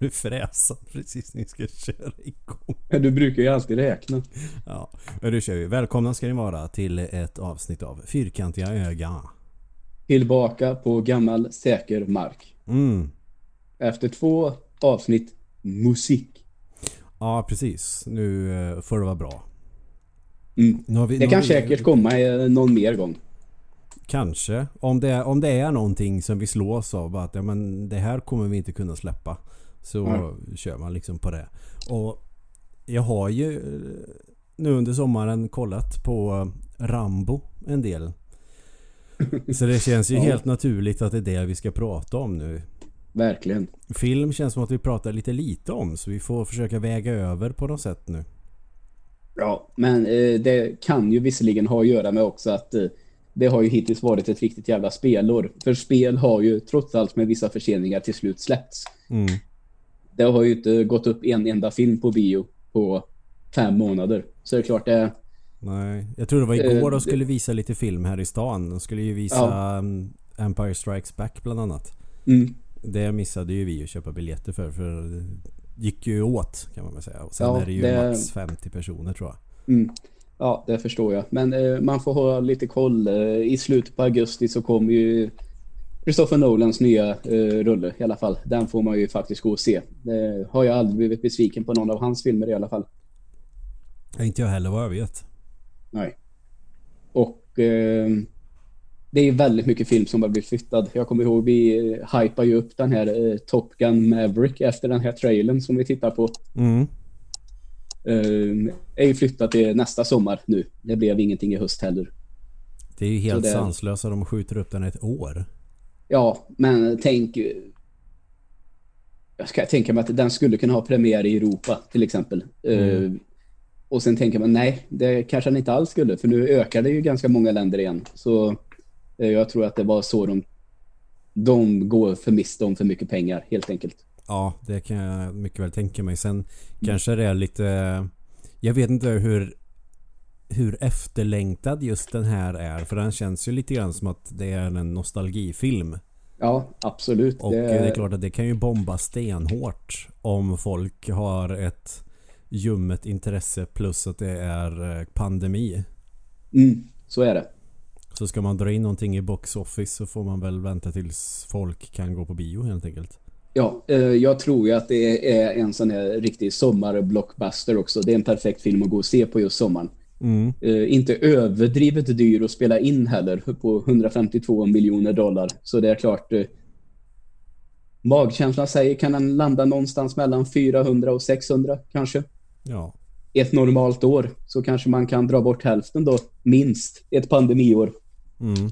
du fräsa precis när vi ska köra igång. Du brukar ju alltid räkna. Ja, men då kör vi. Välkomna ska ni vara till ett avsnitt av Fyrkantiga öga. Tillbaka på gammal säker mark. Mm. Efter två avsnitt musik. Ja, precis. Nu eh, får det vara bra. Mm. Vi, Det kan vi- säkert komma eh, någon mer gång. Kanske. Om det, om det är någonting som vi slås av att ja, men det här kommer vi inte kunna släppa. Så Nej. kör man liksom på det. Och jag har ju eh, nu under sommaren kollat på Rambo en del. Så det känns ju Ja. helt naturligt att det är det vi ska prata om nu. Verkligen. Film känns som att vi pratar lite lite om så vi får försöka väga över på något sätt nu. Ja, men eh, det kan ju visserligen ha att göra med också att eh, det har ju hittills varit ett riktigt jävla spelår. För spel har ju trots allt med vissa förseningar till slut släppts. Mm. Det har ju inte gått upp en enda film på bio på fem månader. Så det är klart det Nej, jag tror det var Eh, igår de det- skulle visa lite film här i stan. De skulle ju visa Ja. um, Empire Strikes Back bland annat. mm, Det missade ju vi att köpa biljetter för. För det gick ju åt kan man väl säga. Och sen Ja, är det ju det- max 50 personer tror jag. mm. Ja, det förstår jag. Men eh, man får ha lite koll. Eh, I slutet på augusti så kommer ju Christopher Nolans nya eh, rulle i alla fall. Den får man ju faktiskt gå och se. Det har jag aldrig blivit besviken på någon av hans filmer i alla fall. Ja, Inte jag heller vad jag vet. Nej. Och eh, det är väldigt mycket film som har blivit flyttad. Jag kommer ihåg vi eh, hypar ju upp den här eh, Top Gun Maverick efter den här trailern som vi tittar på. Mm. Eh, är ju flyttat till nästa sommar nu. Det blev ingenting i höst heller. Det är ju helt det- sanslöst att de skjuter upp den ett år. Ja, men tänk... Jag ska tänka mig att den skulle kunna ha premiär i Europa till exempel. Eh, och sen tänker man nej, det kanske den inte alls skulle för nu ökar det ju ganska många länder igen. Så eh, jag tror att det var så de, de går för miste om för mycket pengar helt enkelt. Ja, det kan jag mycket väl tänka mig. Sen kanske det är lite... Jag vet inte hur hur efterlängtad just den här är. För den känns ju lite grann som att det är en nostalgifilm. Ja, absolut. Och det... det är klart att det kan ju bomba stenhårt om folk har ett ljummet intresse plus att det är eh, pandemi. Mm, så är det. Så ska man dra in någonting i box office så får man väl vänta tills folk kan gå på bio helt enkelt. Ja, eh, jag tror ju att det är en sån här riktig sommarblockbuster också. Det är en perfekt film att gå och se på just sommaren. Mm. Eh, inte överdrivet dyr att spela in heller på 152 miljoner dollar. Så det är klart eh, magkänslan säger kan den landa någonstans mellan 400 och 600 kanske. Ja. Ett normalt år så kanske man kan dra bort hälften då, minst ett pandemiår. Mm.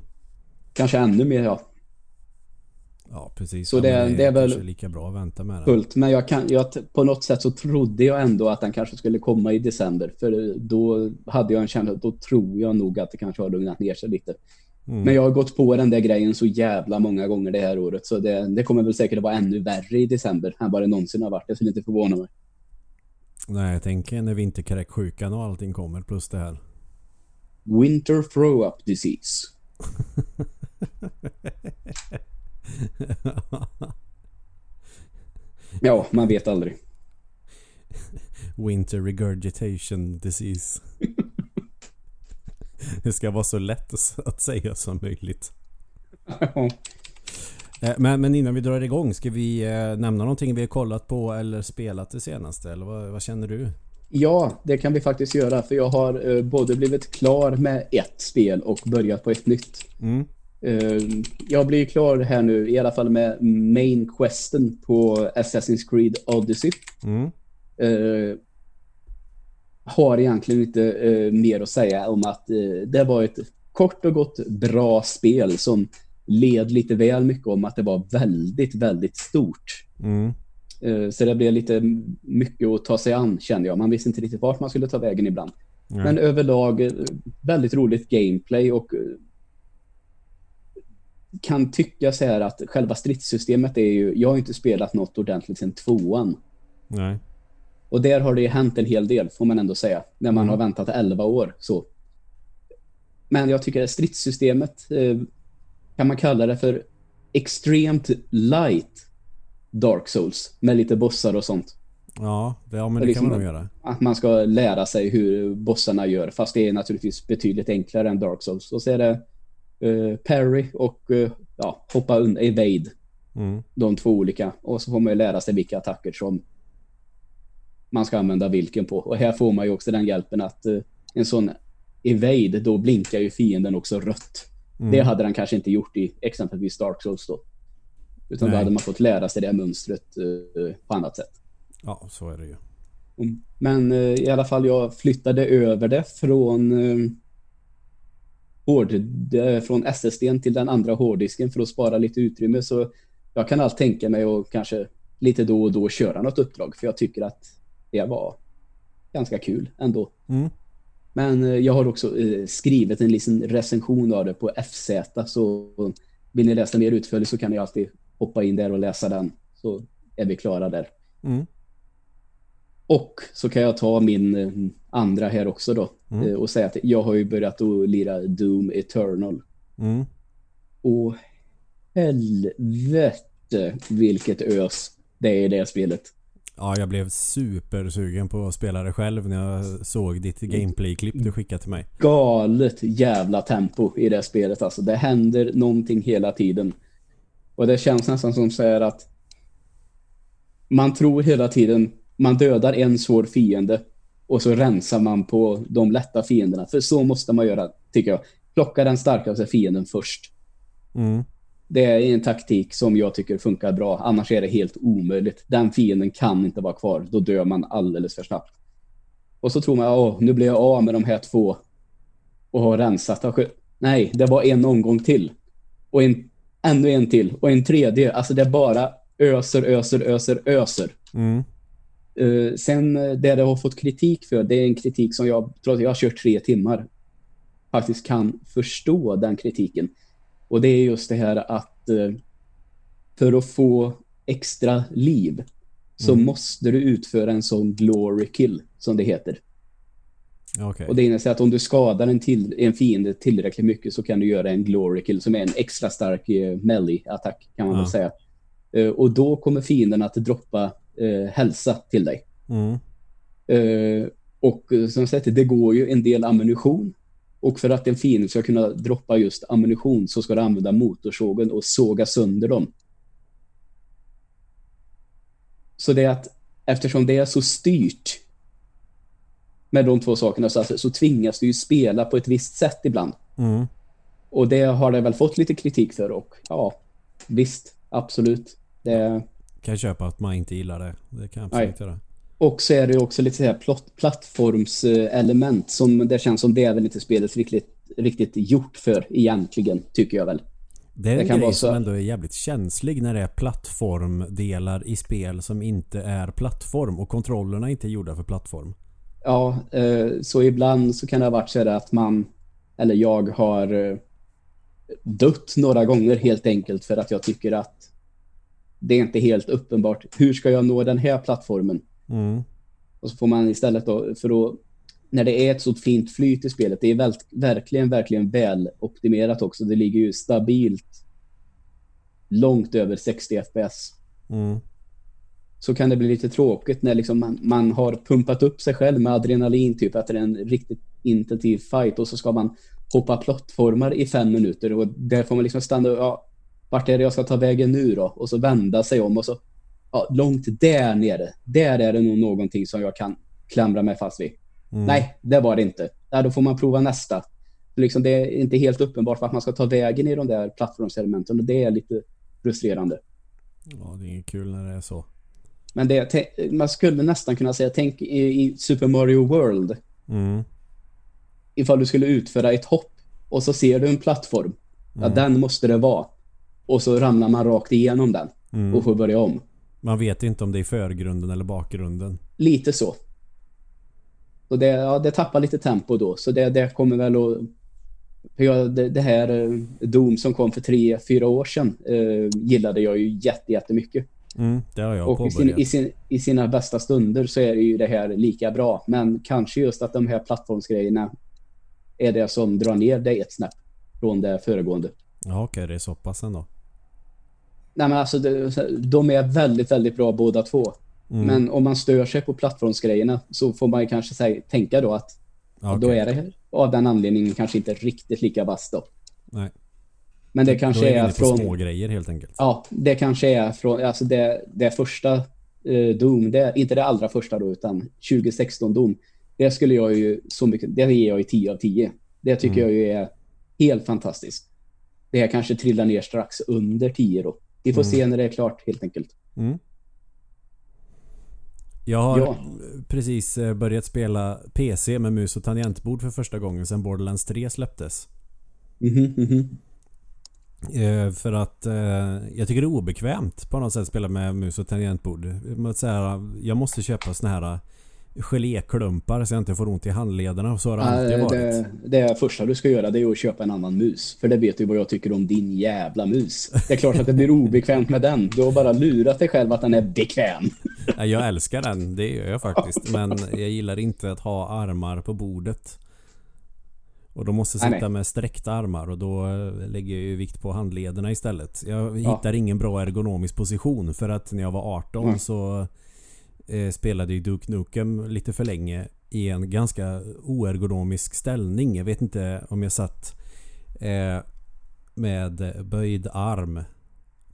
Kanske ännu mer, ja. Ja, precis. Så det- men det är väl- lika bra att vänta med det. Fullt. Men jag kan, jag, på något sätt så trodde jag ändå att den kanske skulle komma i december. För då hade jag en känsla, då tror jag nog att det kanske har lugnat ner sig lite. Mm. Men jag har gått på den där grejen så jävla många gånger det här året. Så det, det kommer väl säkert att vara ännu värre i december än vad det någonsin har varit. Jag skulle inte förvåna mig. Nej, jag tänker när vinterkräksjukan och allting kommer plus det här. Winter throw-up disease. Ja, man vet aldrig. Winter regurgitation disease. det ska vara så lätt att- säga som möjligt. Eh, Men, men innan vi drar igång, ska vi eh, nämna någonting vi har kollat på eller spelat det senaste? Eller vad, vad känner du? Ja, det kan vi faktiskt göra. För jag har eh, både blivit klar med ett spel och börjat på ett nytt. Mm. Eh, jag blir klar här nu, i alla fall med main questen på Assassin's Creed Odyssey. Mm. Eh, har egentligen inte eh, mer att säga om att eh, det var ett kort och gott bra spel som led lite väl mycket om att det var väldigt, väldigt stort. Mm. Eh, så det blev lite mycket att ta sig an kände jag. Man visste inte riktigt vart man skulle ta vägen ibland. Nej. Men överlag eh, väldigt roligt gameplay och kan tycka så här att själva stridssystemet är ju, jag har inte spelat något ordentligt sedan tvåan. Nej. Och där har det ju hänt en hel del, får man ändå säga, när man Mm. har väntat 11 år. Så. Men jag tycker att stridssystemet, eh, kan man kalla det för extremt light. Dark Souls med lite bossar och sånt. Ja, det, ja men det liksom kan man nog göra. Att man ska lära sig hur bossarna gör. Fast det är naturligtvis betydligt enklare än Dark Souls. Och så är det uh, parry och uh, ja, hoppa undan, evade. Mm. De två olika. Och så får man ju lära sig vilka attacker som man ska använda vilken på. Och här får man ju också den hjälpen att uh, en sån evade, då blinkar ju fienden också rött. Mm. Det hade den kanske inte gjort i exempelvis Dark Souls då. Utan Nej. då hade man fått lära sig det mönstret uh, på annat sätt. Ja, så är det ju. Mm. Men eh, i alla fall jag flyttade över det från eh, hård, det- från SSD till den andra hårddisken för att spara lite utrymme så jag kan allt tänka mig och kanske lite då och då köra något uppdrag för jag tycker att det var ganska kul ändå. Mm. Men eh, jag har också eh, skrivit en liten recension av det på FZ så vill ni läsa mer utförligt så kan ni alltid hoppa in där och läsa den så är vi klara där. Mm. Och så kan jag ta min eh, andra här också då Mm. eh, och säga att jag har ju börjat att lira Doom Eternal. Mm. Och helvete vilket ös det är i det spelet. Ja, jag blev supersugen på att spela det själv när jag såg ditt gameplay-klipp du skickade till mig. Galet jävla tempo i det spelet alltså. Det händer någonting hela tiden. Och det känns nästan som så här att man tror hela tiden man dödar en svår fiende och så rensar man på de lätta fienderna. För så måste man göra, tycker jag. Plocka den starkaste fienden först. Mm. Det är en taktik som jag tycker funkar bra. Annars är det helt omöjligt. Den fienden kan inte vara kvar. Då dör man alldeles för snabbt. Och så tror man, åh, nu blir jag av med de här två och har rensat. skö- Nej, det var en omgång till. Och en, ännu en till. Och en tredje. Alltså det är bara öser, öser, öser, öser. Mm. Eh, sen eh, det det har fått kritik för, det är en kritik som jag, trots att jag har kört tre timmar, faktiskt kan förstå den kritiken. Och det är just det här att eh, för att få extra liv så Mm. måste du utföra en sån glory kill, som det heter. Okej. Och det innebär att om du skadar en, till, en fiende tillräckligt mycket så kan du göra en glory kill som är en extra stark eh, melee-attack kan man Ja. väl säga. Eh, och då kommer fienden att droppa eh, hälsa till dig. Mm. Eh, och som sagt, det går ju en del ammunition. Och för att en fiende ska kunna droppa just ammunition så ska du använda motorsågen och såga sönder dem. Så det är att eftersom det är så styrt med de två sakerna så, alltså, så tvingas du ju spela på ett visst sätt ibland. Mm. Och det har det väl fått lite kritik för och ja, visst, absolut. Det, Kan jag köpa att man inte gillar det. Det kan jag absolut göra. Och så är det också lite så här plott, plattformselement som det känns som det är väl inte spelet riktigt, riktigt gjort för egentligen, tycker jag väl. Det är Det en kan grej vara som så- ändå är jävligt känslig när det är plattformdelar i spel som inte är plattform och kontrollerna inte är gjorda för plattform. Ja, eh, så ibland så kan det ha varit så att man, eller jag har eh, dött några gånger helt enkelt för att jag tycker att det är inte helt uppenbart. Hur ska jag nå den här plattformen? Mm. Och så får man istället då, för att när det är ett så fint flyt i spelet, det är väl, verkligen, verkligen väl optimerat också. Det ligger ju stabilt långt över 60 FPS. Mm. Så kan det bli lite tråkigt när liksom man, man har pumpat upp sig själv med adrenalin typ efter en riktigt intensiv fight och så ska man hoppa plattformar i fem minuter och där får man liksom stanna ja, vart är det jag ska ta vägen nu då? Och så vända sig om och så ja, långt där nere. Där är det nog någonting som jag kan klamra mig fast vid. Mm. Nej, det var det inte. Ja, då får man prova nästa. Liksom det är inte helt uppenbart vart man ska ta vägen i de där plattformselementen och det är lite frustrerande. Ja, det är inget kul när det är så. Men det, man skulle nästan kunna säga, tänk i, i Super Mario World, Mm. ifall du skulle utföra ett hopp och så ser du en plattform. Ja, Mm. den måste det vara. Och så ramlar man rakt igenom den Mm. och får börja om. Man vet inte om det är förgrunden eller bakgrunden. Lite så. Så det, ja, det tappar lite tempo då. Så det, det kommer väl att... Jag, det, det här eh, Doom som kom för tre, fyra år sedan eh, gillade jag ju jätte, jättemycket. Mm, det har jag och i, sin, i, sin, i sina bästa stunder så är det ju det här lika bra. Men kanske just att de här plattformsgrejerna är det som drar ner det ett snäpp från det föregående. Ja, okej, det är så pass ändå. Nej, men alltså, de är väldigt, väldigt bra båda två. Mm. Men om man stör sig på plattformsgrejerna så får man ju kanske säga, tänka då att ja, då är det av den anledningen kanske inte riktigt lika vass då. Nej. Men det Då kanske är vi är, på från... små grejer helt enkelt. Ja, det kanske är från, alltså det, det första eh, Doom, det, inte det allra första då, utan 2016 Doom. Det skulle jag ju så mycket, det ger jag ju 10 av 10. Det tycker Mm. jag ju är helt fantastiskt. Det här kanske trillar ner strax under 10 då. Vi får Mm. se när det är klart helt enkelt. Mm. Jag har Ja. precis eh, börjat spela PC med mus och tangentbord för första gången sedan Borderlands 3 släpptes. Mhm, mhm. Eh, För att eh, jag tycker det är obekvämt på något sätt att spela med mus och tangentbord. Måste säga, Jag måste köpa såna här geléklumpar så jag inte får ont i handlederna. Så har det alltid varit. det, det första du ska göra det är att köpa en annan mus. För det vet du vad jag tycker om din jävla mus. Det är klart att det blir obekvämt med den. Du har bara lurat dig själv att den är bekväm. Jag älskar den, det gör jag faktiskt. Men jag gillar inte att ha armar på bordet. Och då måste sitta nej. med sträckta armar och då eh, lägger jag ju vikt på handlederna istället. Jag Ja. hittar ingen bra ergonomisk position för att när jag var 18 Nej. så eh, spelade ju Duke Nukem lite för länge i en ganska oergonomisk ställning. Jag vet inte om jag satt eh, med böjd arm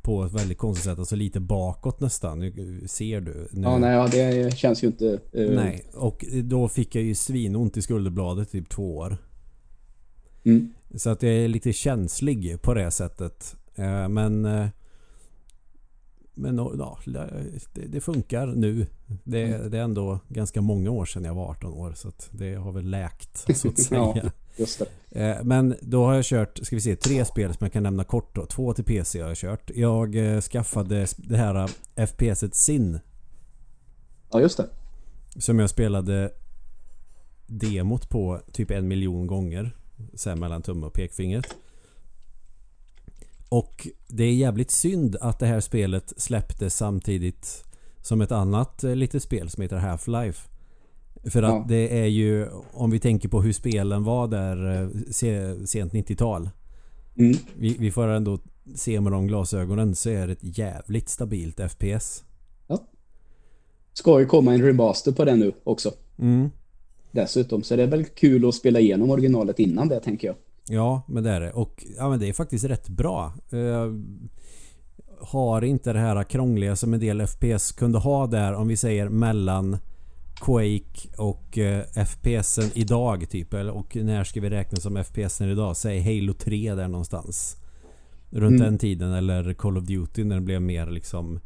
på ett väldigt konstigt sätt. Alltså lite bakåt nästan. Nu ser du. Nu. Ja, nej, ja, det känns ju inte... eh, Nej, och då fick jag ju svinont i skulderbladet typ två år. Mm. Så att jag är lite känslig på det sättet. Eh, Men... Men ja, det, det funkar nu. Det, Mm. det är ändå ganska många år sedan jag var 18 år. Så det har väl läkt så att Ja. säga. Det. Eh, Men då har jag kört, ska vi se, tre spel som jag kan nämna kort då. Två till PC har jag kört. Jag eh, skaffade det här eh, FPSet Sin. Ja, just det. Som jag spelade demot på typ en miljon gånger. Sen mellan tumme och pekfingret. Och det är jävligt synd att det här spelet släpptes samtidigt som ett annat eh, litet spel som heter Half-Life. För att Ja. det är ju, om vi tänker på hur spelen var där eh, se, sent 90-tal. Mm. Vi, vi får ändå se med de glasögonen så är det ett jävligt stabilt FPS. Ska ju komma en remaster på den nu också. Mm. Dessutom. Så det är väl kul att spela igenom originalet innan det, tänker jag. Ja, men det är det. Och ja, men det är faktiskt rätt bra. Eh, har inte det här krångliga som en del FPS kunde ha där om vi säger mellan Quake och eh, FPSen idag typ. Eller, och när ska vi räkna som FPSen idag? Säg Halo 3 där någonstans. Runt Mm. den tiden eller Call of Duty när det blev mer liksom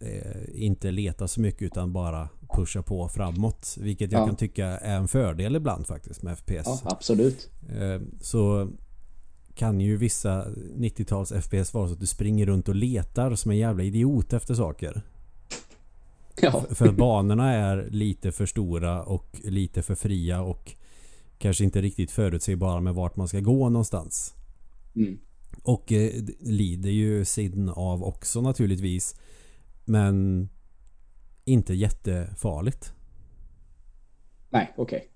eh, inte leta så mycket utan bara pusha på framåt. Vilket jag Ja. kan tycka är en fördel ibland faktiskt med FPS. Ja, absolut. Eh, Så kan ju vissa 90-tals FPS vara så att du springer runt och letar som en jävla idiot efter saker. Ja, För att banorna är lite för stora och lite för fria och kanske inte riktigt förutsägbara med vart man ska gå någonstans. mm. Och eh, lider ju Sidn av också naturligtvis. Men inte jättefarligt. nej, okej.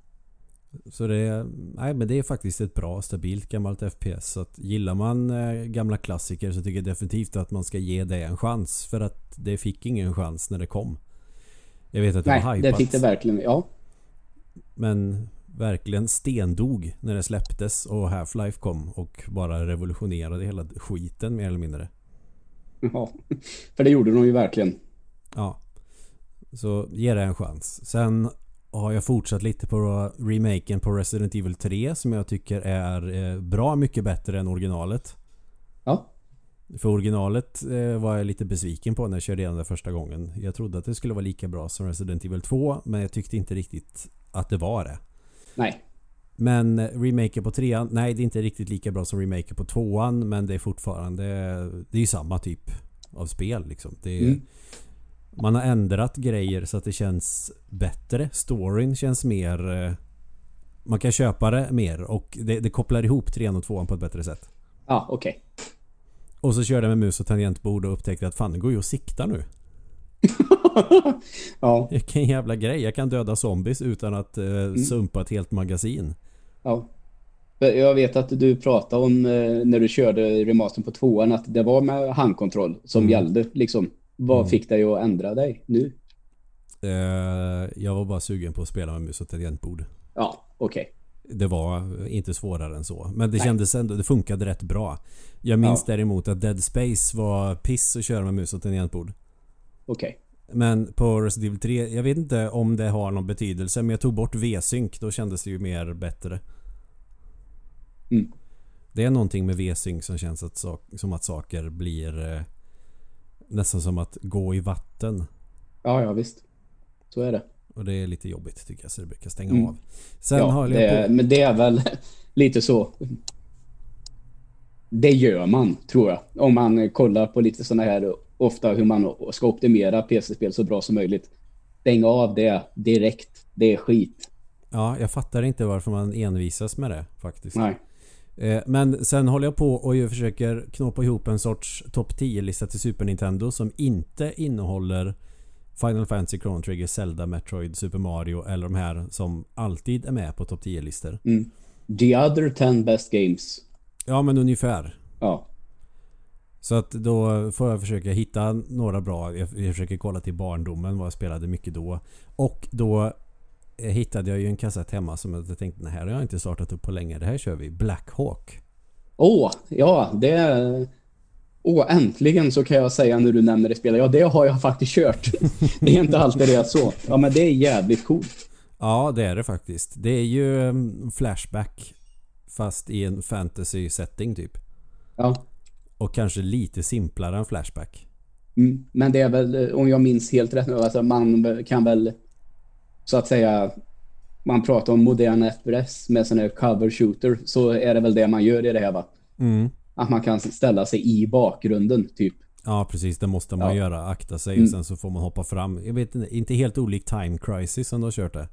Så det är, nej, men det är faktiskt ett bra stabilt gammalt FPS. Så att gillar man eh, gamla klassiker så tycker jag definitivt att man ska ge det en chans. För att det fick ingen chans när det kom. Jag vet att det var Nej, hypat. det fick det verkligen. Ja, Men verkligen stendog när det släpptes och Half-Life kom och bara revolutionerade hela skiten mer eller mindre. ja. För det gjorde de ju verkligen. Ja. Så ge det en chans. Sen har jag fortsatt lite på remaken på Resident Evil 3 som jag tycker är eh, bra mycket bättre än originalet. Ja, För originalet eh, var jag lite besviken på när jag körde igenom det första gången. Jag trodde att det skulle vara lika bra som Resident Evil 2 men jag tyckte inte riktigt att det var det. nej. Men eh, remaken på trean, nej det är inte riktigt lika bra som remaken på tvåan men det är fortfarande, det är ju samma typ av spel liksom. Det är, Mm. Man har ändrat grejer så att det känns bättre. Storyn känns mer... eh, Man kan köpa det mer och det, det kopplar ihop trean och tvåan på ett bättre sätt. Ja, okej. Och så körde jag med mus och tangentbord och upptäckte att fan det går ju att sikta nu. ja, Vilken jävla grej. Jag kan döda zombies utan att eh, sumpa ett helt magasin. ja. Jag vet att du pratade om eh, när du körde remastern på tvåan att det var med handkontroll som Mm. gällde. Liksom. Vad Mm. fick dig att ändra dig nu? Eh, jag var bara sugen på att spela med mus och tangentbord. Ja, okej. Det var inte svårare än så. Men det Nej. kändes ändå, det funkade rätt bra. Jag minns däremot att Dead Space var piss att köra med mus och tangentbord. Okej. Men på Resident Evil 3, jag vet inte om det har någon betydelse men jag tog bort V-sync. Då kändes det ju mer bättre. Mm. Det är någonting med V-sync som känns att som att saker blir eh, nästan som att gå i vatten. Ja, ja visst. Så är det. Och det är lite jobbigt tycker jag så det brukar stänga Mm. av. Sen ja, har det, jag är-. Men det är väl lite så. Det gör man, tror jag. Om man kollar på lite sådana här, ofta hur man ska optimera PC-spel så bra som möjligt. Stäng av det direkt. Det är skit. Ja, jag fattar inte varför man envisas med det faktiskt. Nej. Eh, Men sen håller jag på och jag försöker knåpa ihop en sorts topp 10-lista till Super Nintendo som inte innehåller Final Fantasy, Chrono Trigger, Zelda, Metroid, Super Mario eller de här som alltid är med på topp 10-listor. Mm. The other 10 best games. Ja, men ungefär. Ja. Så att då får jag försöka hitta några bra. Jag försöker kolla till barndomen vad jag spelade mycket då. Och då hittade jag ju en kassett hemma som jag tänkte det här har jag inte startat upp på länge. Det här kör vi. Black Hawk. Åh, ja, det är... Åh, äntligen så kan jag säga när du nämner det spelet. Ja, det har jag faktiskt kört. det är inte alltid det är så. Ja, men det är jävligt coolt. Ja, det är det faktiskt. Det är ju mm, Flashback fast i en fantasy setting typ. Ja. Och kanske lite simplare än Flashback. Mm. Men det är väl, eh, om jag minns helt rätt nu, alltså man kan väl så att säga man pratar om modern FPS med sån här cover shooter så är det väl det man gör i det här va? Mm. Att man kan ställa sig i bakgrunden typ. Ja, precis. Det måste man Ja. göra. Akta sig Mm. och sen så får man hoppa fram. Jag vet inte, inte helt olik Time Crisis som du har kört det.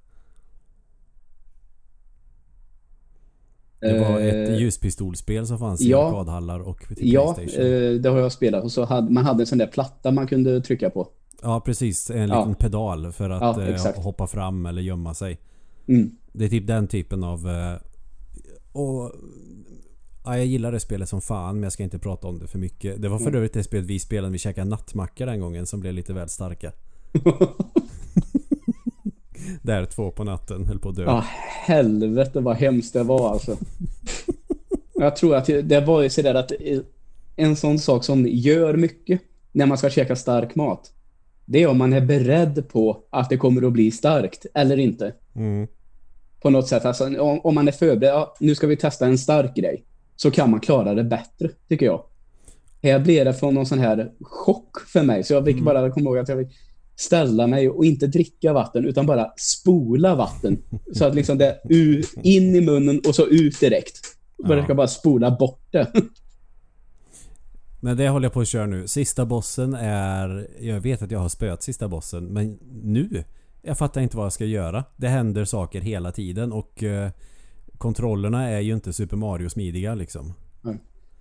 Det var ett Eh, ljuspistolspel som fanns i ja. arkadhallar och till Ja, Playstation. eh, det har jag spelat. Och så hade man hade en sån där platta man kunde trycka på. Ja, precis. En Ja. liten pedal för att Ja, eh, hoppa fram eller gömma sig. Mm. Det är typ den typen av... eh, Och... Ja, jag gillar det spelet som fan men jag ska inte prata om det för mycket. Det var för Mm. övrigt det spelet vi spelade när vi käkade nattmacka den gången som blev lite väl starka. Där två på natten höll på att dö. Ja, helvete vad hemskt det var alltså. Jag tror att det var ju sådär att eh, en sån sak som gör mycket när man ska käka stark mat. Det är om man är beredd på att det kommer att bli starkt eller inte. Mm. På något sätt. Alltså, om, om man är förberedd, ja, nu ska vi testa en stark grej. Så kan man klara det bättre, tycker jag. Här blev det från någon sån här chock för mig. Så jag fick Mm. bara komma ihåg att jag fick ställa mig och inte dricka vatten utan bara spola vatten. Så att liksom det in i munnen och så ut direkt. Ja. Jag ska bara spola bort det. Men det håller jag på att köra nu. Sista bossen är... Jag vet att jag har spöat sista bossen men nu... Jag fattar inte vad jag ska göra. Det händer saker hela tiden och... eh, kontrollerna är ju inte Super Mario smidiga liksom.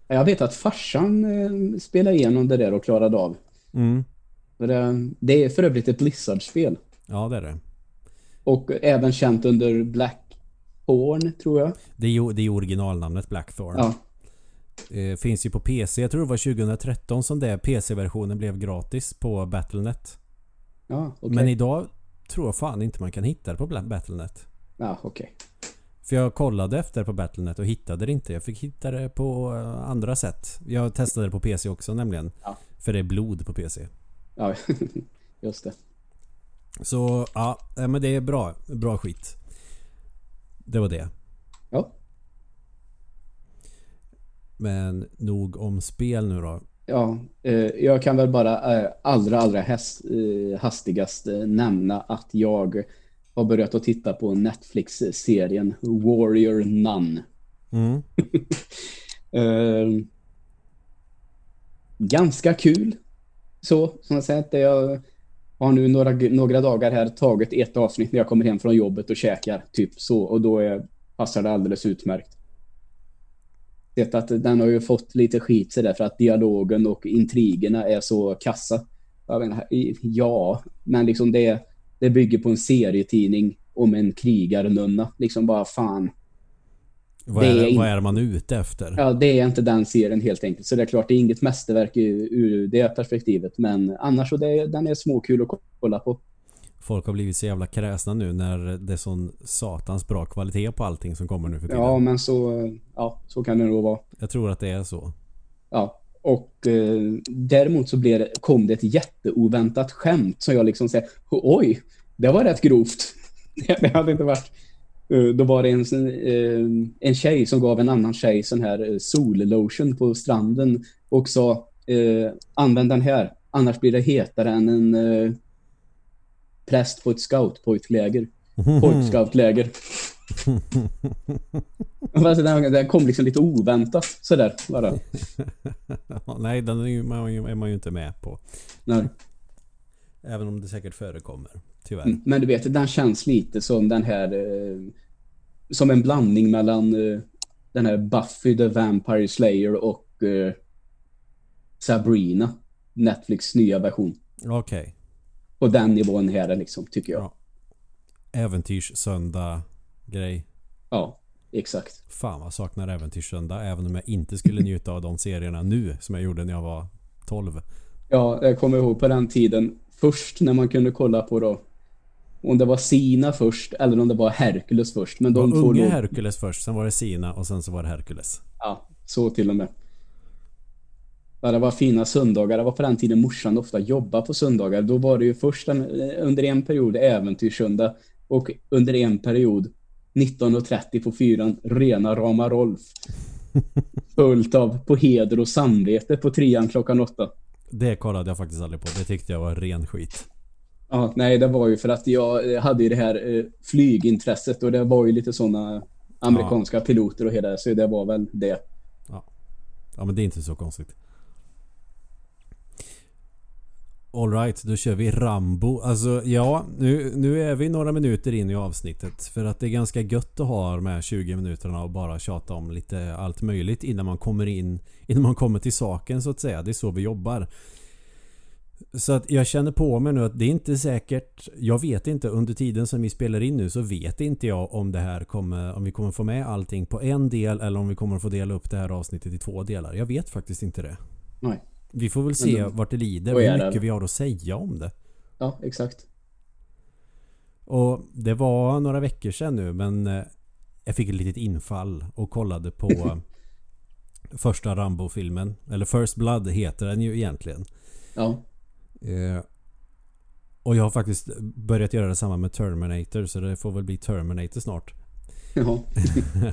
Jag vet att farsan eh, spelade igenom det där och klarade av. Mm. Det, det är för övrigt ett Blizzard-spel. Ja det är det. Och även känt under Blackhorn, tror jag. Det är det är originalnamnet Blackthorn. Ja. Eh, finns ju på PC. Jag tror det var 2013 som det PC-versionen blev gratis på Battlenet. Ja, okej. Men idag tror jag fan inte man kan hitta det på Battlenet. Ja, okej. För jag kollade efter på Battlenet och hittade det inte. Jag fick hitta det på eh, andra sätt. Jag testade det på PC också nämligen. Ja. För det är blod på PC. Ja, just det. Så ja, nej, men det är bra. Bra skit. Det var det. Ja. Men nog om spel nu då. Ja, eh, jag kan väl bara eh, allra, allra häst, eh, hastigast eh, nämna att jag har börjat att titta på Netflix-serien Warrior Nun. Mm. Eh, ganska kul. Så, som jag sagt, jag har nu några, några dagar här tagit ett avsnitt när jag kommer hem från jobbet och käkar. Typ så. Och då är, passar det alldeles utmärkt. Det att den har ju fått lite skit så där för att dialogen och intrigerna är så kassa. Jag menar, ja, men liksom det, det bygger på en serietidning om en krigarnunna. Liksom bara fan. Vad är, är det, in- vad är man ute efter? Ja, det är inte den serien helt enkelt. Så det är klart, det är inget mästerverk ur, ur det perspektivet. Men annars så det, den är småkul att kolla på. Folk har blivit så jävla kräsna nu när det är sån satans bra kvalitet på allting som kommer nu för tiden. Ja, men så, ja, så kan det nog vara. Jag tror att det är så. Ja, och eh, däremot så blev det, kom det ett jätteoväntat skämt som jag liksom säger, oj, det var rätt grovt. det, hade inte varit. Eh, då var det en, eh, en tjej som gav en annan tjej sån här eh, sollotion på stranden och sa, använd den här, annars blir det hetare än en präst på ett scoutpojkläger. Pojkscoutläger. Fast den, den kom liksom lite oväntat sådär bara. Nej, den är, ju, man, är man ju inte med på. Nej. Även om det säkert förekommer. Tyvärr. Mm, Men du vet, den känns lite som den här eh, som en blandning mellan eh, den här Buffy the Vampire Slayer och eh, Sabrina. Netflix nya version. Okej. På den nivån här är liksom, tycker jag. Ja. Äventyrssöndag grej. Ja, exakt. Fan vad jag saknar äventyrssöndag. Även om jag inte skulle njuta av de serierna nu som jag gjorde när jag var 12. Ja, jag kommer ihåg på den tiden först när man kunde kolla på då om det var Sina först eller om det var Hercules först. Men Det de var två unge låg... Hercules först, sen var det Sina och sen så var det Hercules. Ja, så till och med. Ja, det var fina söndagar. Det var på den tiden morsan ofta jobbade på söndagar. Då var det ju först en, under en period äventyrssöndag och under en period 19.30 på fyran rena rama Rolf. Följt av På heder och samvete på trean klockan åtta. Det kollade jag faktiskt aldrig på. Det tyckte jag var ren skit. Ja, nej, det var ju för att jag eh, hade ju det här eh, flygintresset och det var ju lite sådana amerikanska piloter och hela det, så det var väl det. Ja men det är inte så konstigt. Alright, då kör vi Rambo. Alltså ja, nu, nu är vi några minuter in i avsnittet. För att det är ganska gött att ha de här 20 minuterna och bara tjata om lite allt möjligt innan man kommer in Innan man kommer till saken så att säga. Det är så vi jobbar. Så att jag känner på mig nu att det är inte säkert Jag vet inte under tiden som vi spelar in nu så vet inte jag om det här kommer Om vi kommer få med allting på en del eller om vi kommer få dela upp det här avsnittet i två delar. Jag vet faktiskt inte det. Nej. Vi får väl se då- vart det lider och hur mycket vi har att säga om det. Ja, exakt. Och det var några veckor sedan nu men eh, jag fick ett litet infall och kollade på första Rambo-filmen. Eller First Blood heter den ju egentligen. Ja. Eh, och jag har faktiskt börjat göra detsamma med Terminator så det får väl bli Terminator snart. Jaha.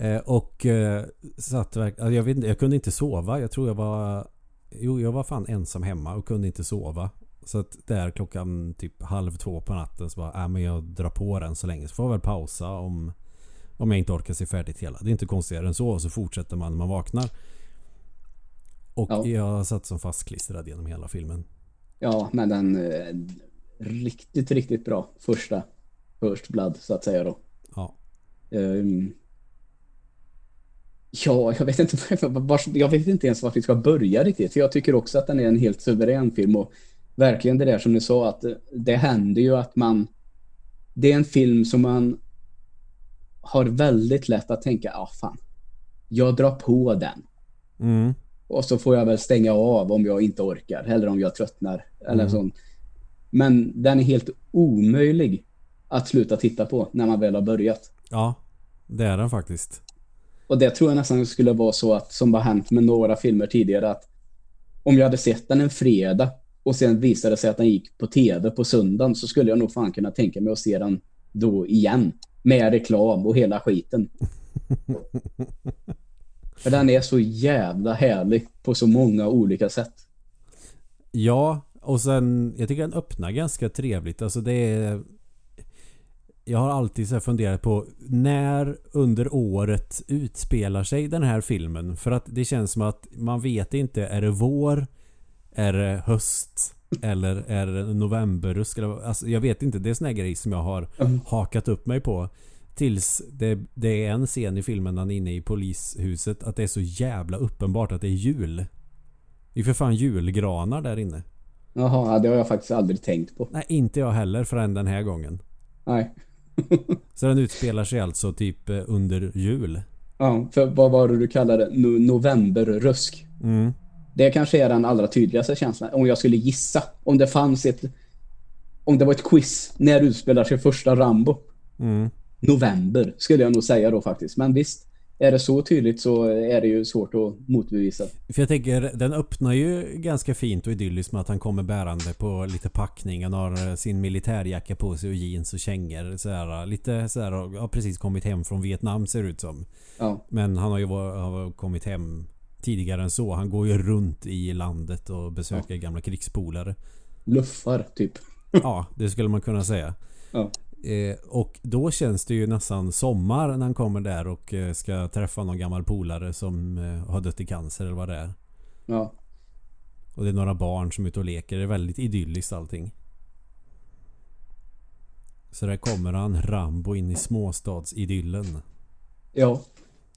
Eh, och eh, satt verk- alltså jag vet jag kunde inte sova. Jag tror jag var Jo, jag var fan ensam hemma och kunde inte sova. Så att där klockan typ halv två på natten så bara, äh, men jag drar på den så länge så får jag väl pausa om om jag inte orkar se färdigt hela. Det är inte konstigare än så och så fortsätter man när man vaknar. Och Ja. jag satt som fastklistrad genom hela filmen. Ja, men den eh, riktigt, riktigt bra första First Blood så att säga då. Ja. Ehm, ja, jag vet inte var, jag vet inte ens vart vi ska börja riktigt. För jag tycker också att den är en helt suverän film och verkligen det där som du sa att eh, det händer ju att man det är en film som man har väldigt lätt att tänka, ja ah, fan, jag drar på den. Mm. Och så får jag väl stänga av om jag inte orkar eller om jag tröttnar. Eller Mm. sånt. Men den är helt omöjlig att sluta titta på när man väl har börjat. Ja, det är den faktiskt. Och det tror jag nästan skulle vara så att, som har hänt med några filmer tidigare, att om jag hade sett den en fredag och sen visade det sig att den gick på tv på söndagen så skulle jag nog fan kunna tänka mig att se den då igen. Med reklam och hela skiten. För den är så jävla härlig på så många olika sätt. Ja, och sen jag tycker den öppnar ganska trevligt. Alltså det är... Jag har alltid så funderat på när under året utspelar sig den här filmen. För att det känns som att man vet inte. Är det vår? Är det höst? Eller är det novemberrusk? Eller, alltså jag vet inte. Det är såna grejer som jag har Mm. hakat upp mig på. Tills det, det är en scen i filmen när han är inne i polishuset. Att det är så jävla uppenbart att det är jul. Det är för fan julgranar där inne. Jaha, det har jag faktiskt aldrig tänkt på. Nej, inte jag heller förrän den här gången. Nej. Så den utspelar sig alltså typ eh, under jul. Ja, för vad var det du kallade no novemberrusk? Mm. Det kanske är den allra tydligaste känslan. Om jag skulle gissa. Om det fanns ett... Om det var ett quiz. När utspelar sig första Rambo? Mm. November skulle jag nog säga då faktiskt. Men visst. Är det så tydligt så är det ju svårt att motbevisa. För jag tänker, den öppnar ju ganska fint och idylliskt med att han kommer bärande på lite packning. Han har eh, sin militärjacka på sig och jeans och kängor. Så här, lite så här, har precis kommit hem från Vietnam ser det ut som. Ja, Men han har ju har kommit hem tidigare än så. Han går ju runt i landet och besöker gamla krigspolare. luffar typ. Ja, det skulle man kunna säga. Ja. Eh, och då känns det ju nästan sommar när han kommer där och eh, ska träffa någon gammal polare som eh, har dött i cancer eller vad det är. Ja, Och det är några barn som är ute och leker. Det är väldigt idylliskt allting. Så där kommer han, Rambo, in i småstadsidyllen. ja.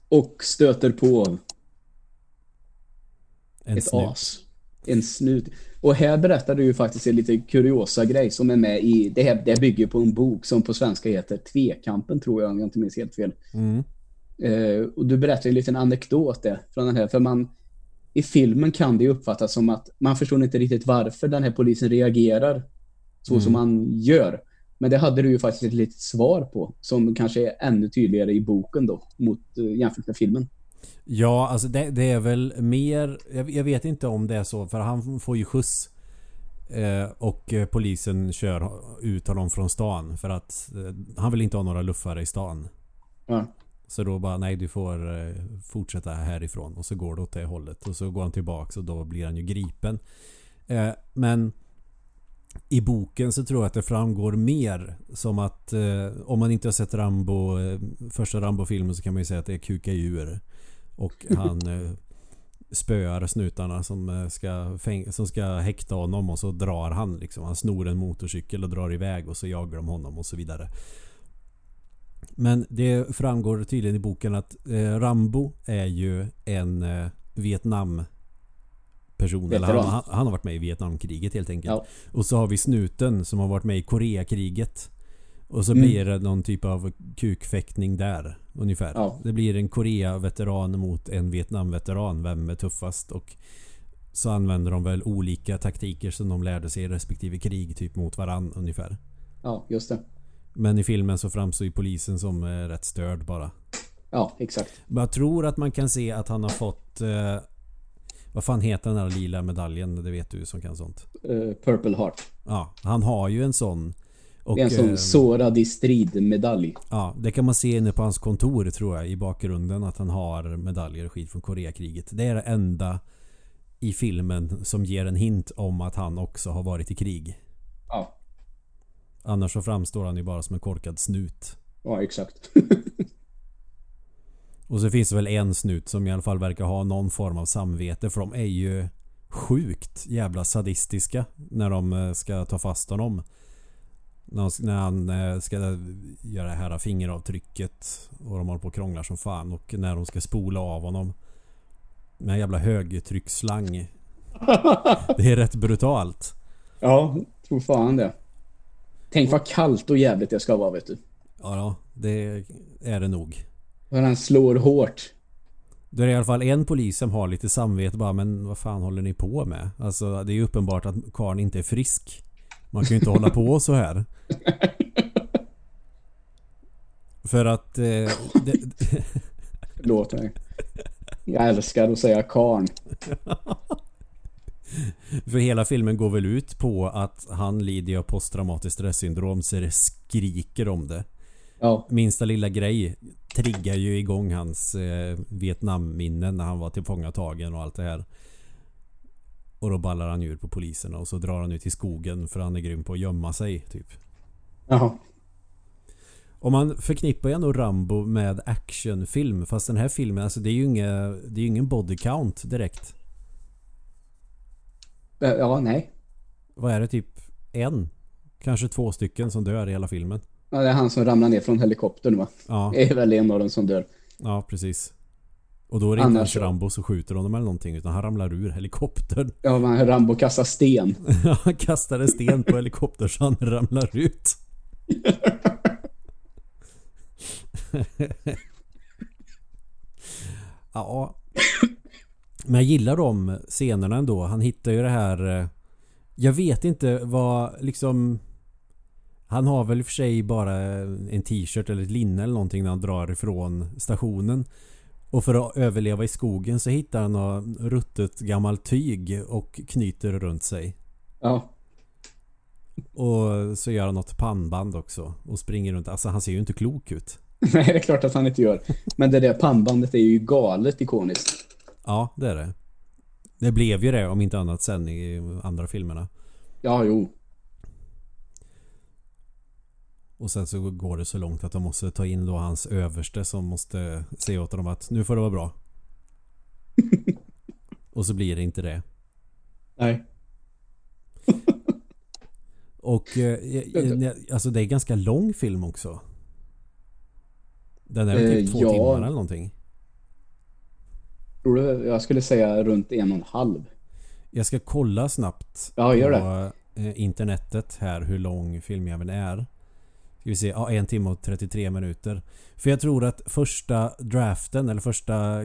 Och stöter på En ett snut. as. En snut. Och här berättar du ju faktiskt en lite kuriosa grej som är med i, det här det bygger på en bok som på svenska heter Tvekampen tror jag om jag inte minns helt fel. Mm. Eh, och du berättar en liten anekdot där från den här, för man i filmen kan det ju uppfattas som att man förstår inte riktigt varför den här polisen reagerar så som han gör. Men det hade du ju faktiskt ett litet svar på som kanske är ännu tydligare i boken då mot, eh, jämfört med filmen. Ja, alltså det, det är väl mer... Jag, jag vet inte om det är så för han får ju skjuts. Eh, och eh, polisen kör ut honom från stan för att eh, han vill inte ha några luffare i stan. Ja. Så då bara nej du får eh, fortsätta härifrån och så går det åt det hållet och så går han tillbaks och då blir han ju gripen. Men i boken så tror jag att det framgår mer som att eh, om man inte har sett Rambo eh, första Rambo-filmen så kan man ju säga att det är kuka djur. Och han eh, spöar snutarna som, eh, ska som ska häkta honom och så drar han liksom. Han snor en motorcykel och drar iväg och så jagar de honom och så vidare. Men det framgår tydligen i boken att eh, Rambo är ju en eh, Vietnam person. Eller han, han, han har varit med i Vietnamkriget helt enkelt. Ja. Och så har vi snuten som har varit med i Koreakriget. Och så Mm. blir det någon typ av kukfäktning där ungefär. Ja. Det blir en Korea-veteran mot en Vietnam-veteran. Vem är tuffast? Och så använder de väl olika taktiker som de lärde sig i respektive krig typ mot varann ungefär. ja, just det. Men i filmen så framstår ju polisen som eh, rätt störd bara. Ja, exakt. Men jag tror att man kan se att han har fått... Eh, vad fan heter den där lila medaljen? Det vet du som kan sånt. Eh, Purple Heart. Ja, han har ju en sån. Och, Det är en sån eh, sårad i strid-medalj. Ja, det kan man se inne på hans kontor tror jag i bakgrunden att han har medaljer och skit från Koreakriget. Det är det enda i filmen som ger en hint om att han också har varit i krig. Ja, Annars så framstår han ju bara som en korkad snut. ja exakt. Och så finns det väl en snut som i alla fall verkar ha någon form av samvete för de är ju sjukt jävla sadistiska när de eh, ska ta fast honom. När han- När han eh, ska göra det här fingeravtrycket och de håller på och krånglar som fan och när de ska spola av honom med en jävla högtrycksslang. Det är rätt brutalt. ja, tror fan det. Tänk vad kallt och jävligt det ska vara vet du. Ja, det är det nog. För han slår hårt. Det är i alla fall en polis som har lite samvete bara men vad fan håller ni på med? Alltså det är ju uppenbart att karln inte är frisk. Man kan ju inte hålla på så här. För att eh, det, Förlåt mig. Jag älskar att säga karn. För hela filmen går väl ut på att han lider av posttraumatiskt stressyndrom så det skriker om det. Ja, Minsta lilla grej triggar ju igång hans eh, Vietnamminnen när han var tillfångatagen och allt det här. Och då ballar han ur på poliserna och så drar han ut i skogen för han är grym på att gömma sig typ. jaha. Och man förknippar ju ändå Rambo med actionfilm fast den här filmen alltså det är ju inga, det är ingen body count direkt. Eh, Ja, nej. Vad är det typ en? Kanske två stycken som dör i hela filmen. Ja, det är han som ramlar ner från helikoptern va? Ja, Det är väl en av dem som dör. ja precis. Och då är det inte Annars ens så- Rambo som skjuter honom eller någonting utan han ramlar ur helikoptern. Ja, men Rambo kastar sten. Han kastar en sten på helikoptern så han ramlar ut. ja. Men jag gillar de scenerna ändå. Han hittar ju det här... eh, Jag vet inte vad liksom... Han har väl i och för sig bara en t-shirt eller ett linne eller någonting när han drar ifrån stationen. Och för att överleva i skogen så hittar han något ruttet gammalt tyg och knyter runt sig. Ja. Och så gör han något pannband också och springer runt. Alltså han ser ju inte klok ut. Nej, det är klart att han inte gör. Men det där pannbandet är ju galet ikoniskt. Ja, det är det. Det blev ju det om inte annat sen i andra filmerna. Ja, jo. Och sen så går det så långt att de måste ta in då hans överste som måste se åt honom att nu får det vara bra. Och så blir det inte det. Nej. Och eh, alltså det är ganska lång film också. Den är väl typ Eh, två ja. timmar eller någonting. Tror du? Jag skulle säga runt en och en halv. Jag ska kolla snabbt Ja, gör på eh, internetet här hur lång filmjäveln är. Ska vi se, ja en timme och 33 minuter. För jag tror att första draften eller första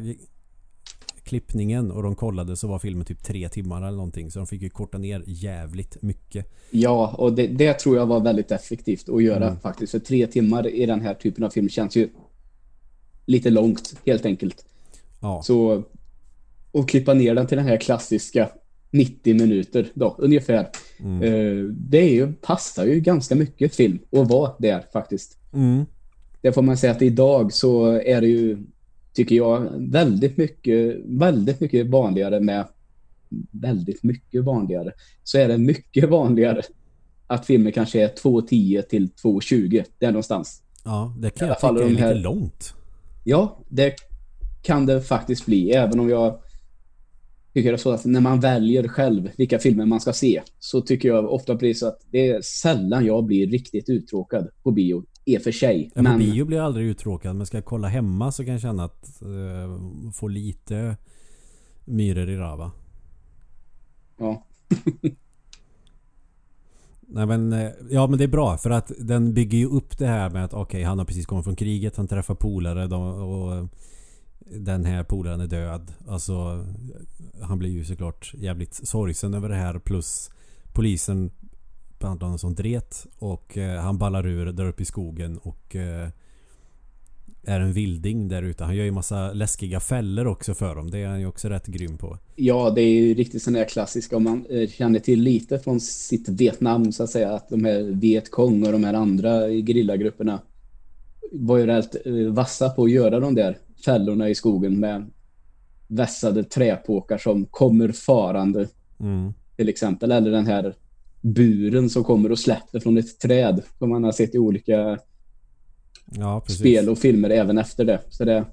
klippningen och de kollade så var filmen typ tre timmar eller någonting. Så de fick ju korta ner jävligt mycket. Ja, och det, det tror jag var väldigt effektivt att göra Mm. faktiskt. För tre timmar i den här typen av film känns ju lite långt, helt enkelt. Ja, Så att klippa ner den till den här klassiska 90 minuter då, ungefär. Mm. Eh, det är ju, passar ju ganska mycket film att vara där faktiskt. mm. Det får man säga att idag så är det ju, tycker jag, väldigt mycket, väldigt mycket vanligare med, väldigt mycket vanligare, så är det mycket vanligare att filmer kanske är 2.10 till 2.20, där någonstans. ja det kan jag tycka är lite långt. Ja, det kan det faktiskt bli, även om jag tycker är så att när man väljer själv vilka filmer man ska se, så tycker jag ofta så att det är sällan jag blir riktigt uttråkad på bio, i och för sig. Ja, på bio blir jag aldrig uttråkad men ska jag kolla hemma så kan jag känna att eh, få lite myror i rava. ja, Nej men, eh, ja men det är bra för att den bygger ju upp det här med att okej han har precis kommit från kriget, han träffar polare de, och den här polaren är död. Alltså han blir ju såklart jävligt sorgsen över det här plus polisen behandlar honom som dret och eh, han ballar ur där uppe i skogen och eh, är en vilding där ute. Han gör ju massa läskiga fällor också för dem. Det är han ju också rätt grym på. ja, det är ju riktigt sån där klassiska om man eh, känner till lite från sitt Vietnam så att säga, att de här Viet Cong och de här andra gerillagrupperna var ju rätt eh, vassa på att göra de där fällorna i skogen med vässade träpåkar som kommer farande Mm. till exempel. Eller den här buren som kommer och släpper från ett träd som man har sett i olika Ja, spel och filmer även efter det. Så det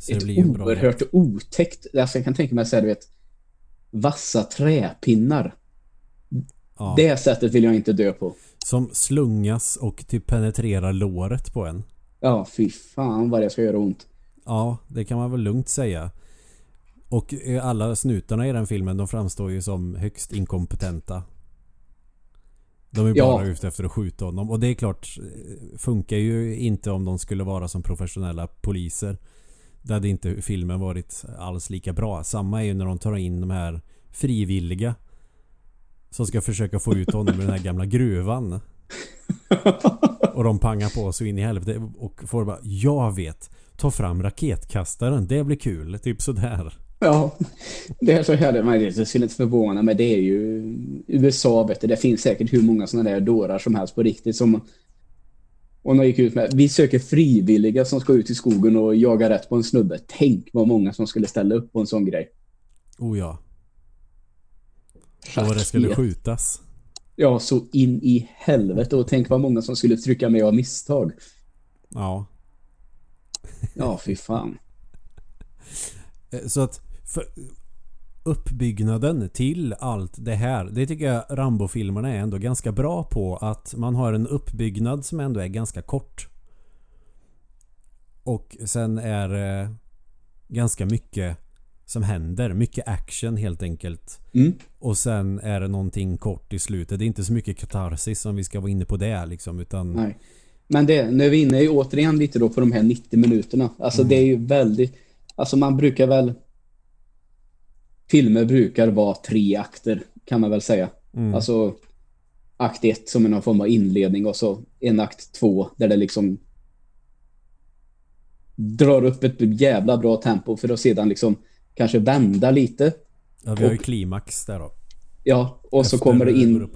Så det ett ju en bra oerhört otäckt, alltså jag kan tänka mig så här, du vet, vassa träpinnar. Ja. Det sättet vill jag inte dö på. Som slungas och typ penetrerar låret på en. Ja, fy fan vad det ska göra ont. Ja, det kan man väl lugnt säga. Och eh, alla snutarna i den filmen de framstår ju som högst inkompetenta. De är Ja. bara ute efter att skjuta honom. Och det är klart, eh, funkar ju inte om de skulle vara som professionella poliser. Det hade inte filmen varit alls lika bra. Samma är ju när de tar in de här frivilliga. Som ska försöka få ut honom ur den här gamla gruvan. Och de pangar på så in i helvete och får bara Jag vet Ta fram raketkastaren, det blir kul. Typ sådär. Ja, det är så här, men det skulle inte förvåna mig. Det är ju USA, vet du. Det finns säkert hur många sådana där dårar som helst på riktigt. Som, och de gick ut med, vi söker frivilliga som ska ut i skogen och jaga rätt på en snubbe. Tänk vad många som skulle ställa upp på en sån grej. Oh ja. Och det skulle skjutas. Ja, så in i helvete. Och tänk vad många som skulle trycka med av misstag. Ja. Ja, fy fan. Eh, Så att för uppbyggnaden till allt det här. Det tycker jag Rambo-filmerna är ändå ganska bra på. Att man har en uppbyggnad som ändå är ganska kort. Och sen är det ganska mycket som händer. Mycket action helt enkelt. Mm. Och sen är det någonting kort i slutet. Det är inte så mycket katarsis om vi ska vara inne på det liksom. Utan Nej. Men det, nu är vi inne återigen lite då på de här 90 minuterna. Alltså Mm. det är ju väldigt, alltså man brukar väl, filmer brukar vara tre akter kan man väl säga. Mm. Alltså akt ett som är någon form av inledning och så en akt två där det liksom drar upp ett jävla bra tempo för att sedan liksom kanske vända lite. ja, vi har ju och- klimax där då. Ja, och så Efter- kommer det in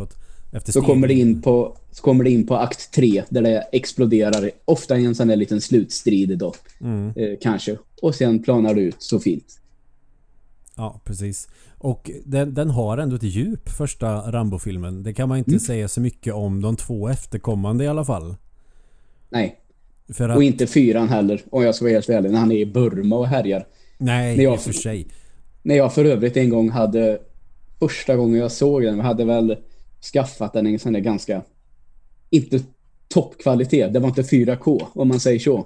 så kommer det in på så kommer det in på akt tre där det exploderar ofta i en sån där liten slutstrid då Mm. eh, kanske och sen planar det ut så fint. Ja, precis. Och den, den har ändå ett djup, första Rambo-filmen. Det kan man inte Mm. säga så mycket om de två efterkommande i alla fall. Nej, För att... och inte fyran heller om jag ska vara helt ärlig när han är i Burma och härjar. Nej, när jag- i och för sig. När jag för övrigt en gång hade första gången jag såg den, hade väl skaffat den en sån där ganska inte toppkvalitet. Det var inte 4K om man säger så.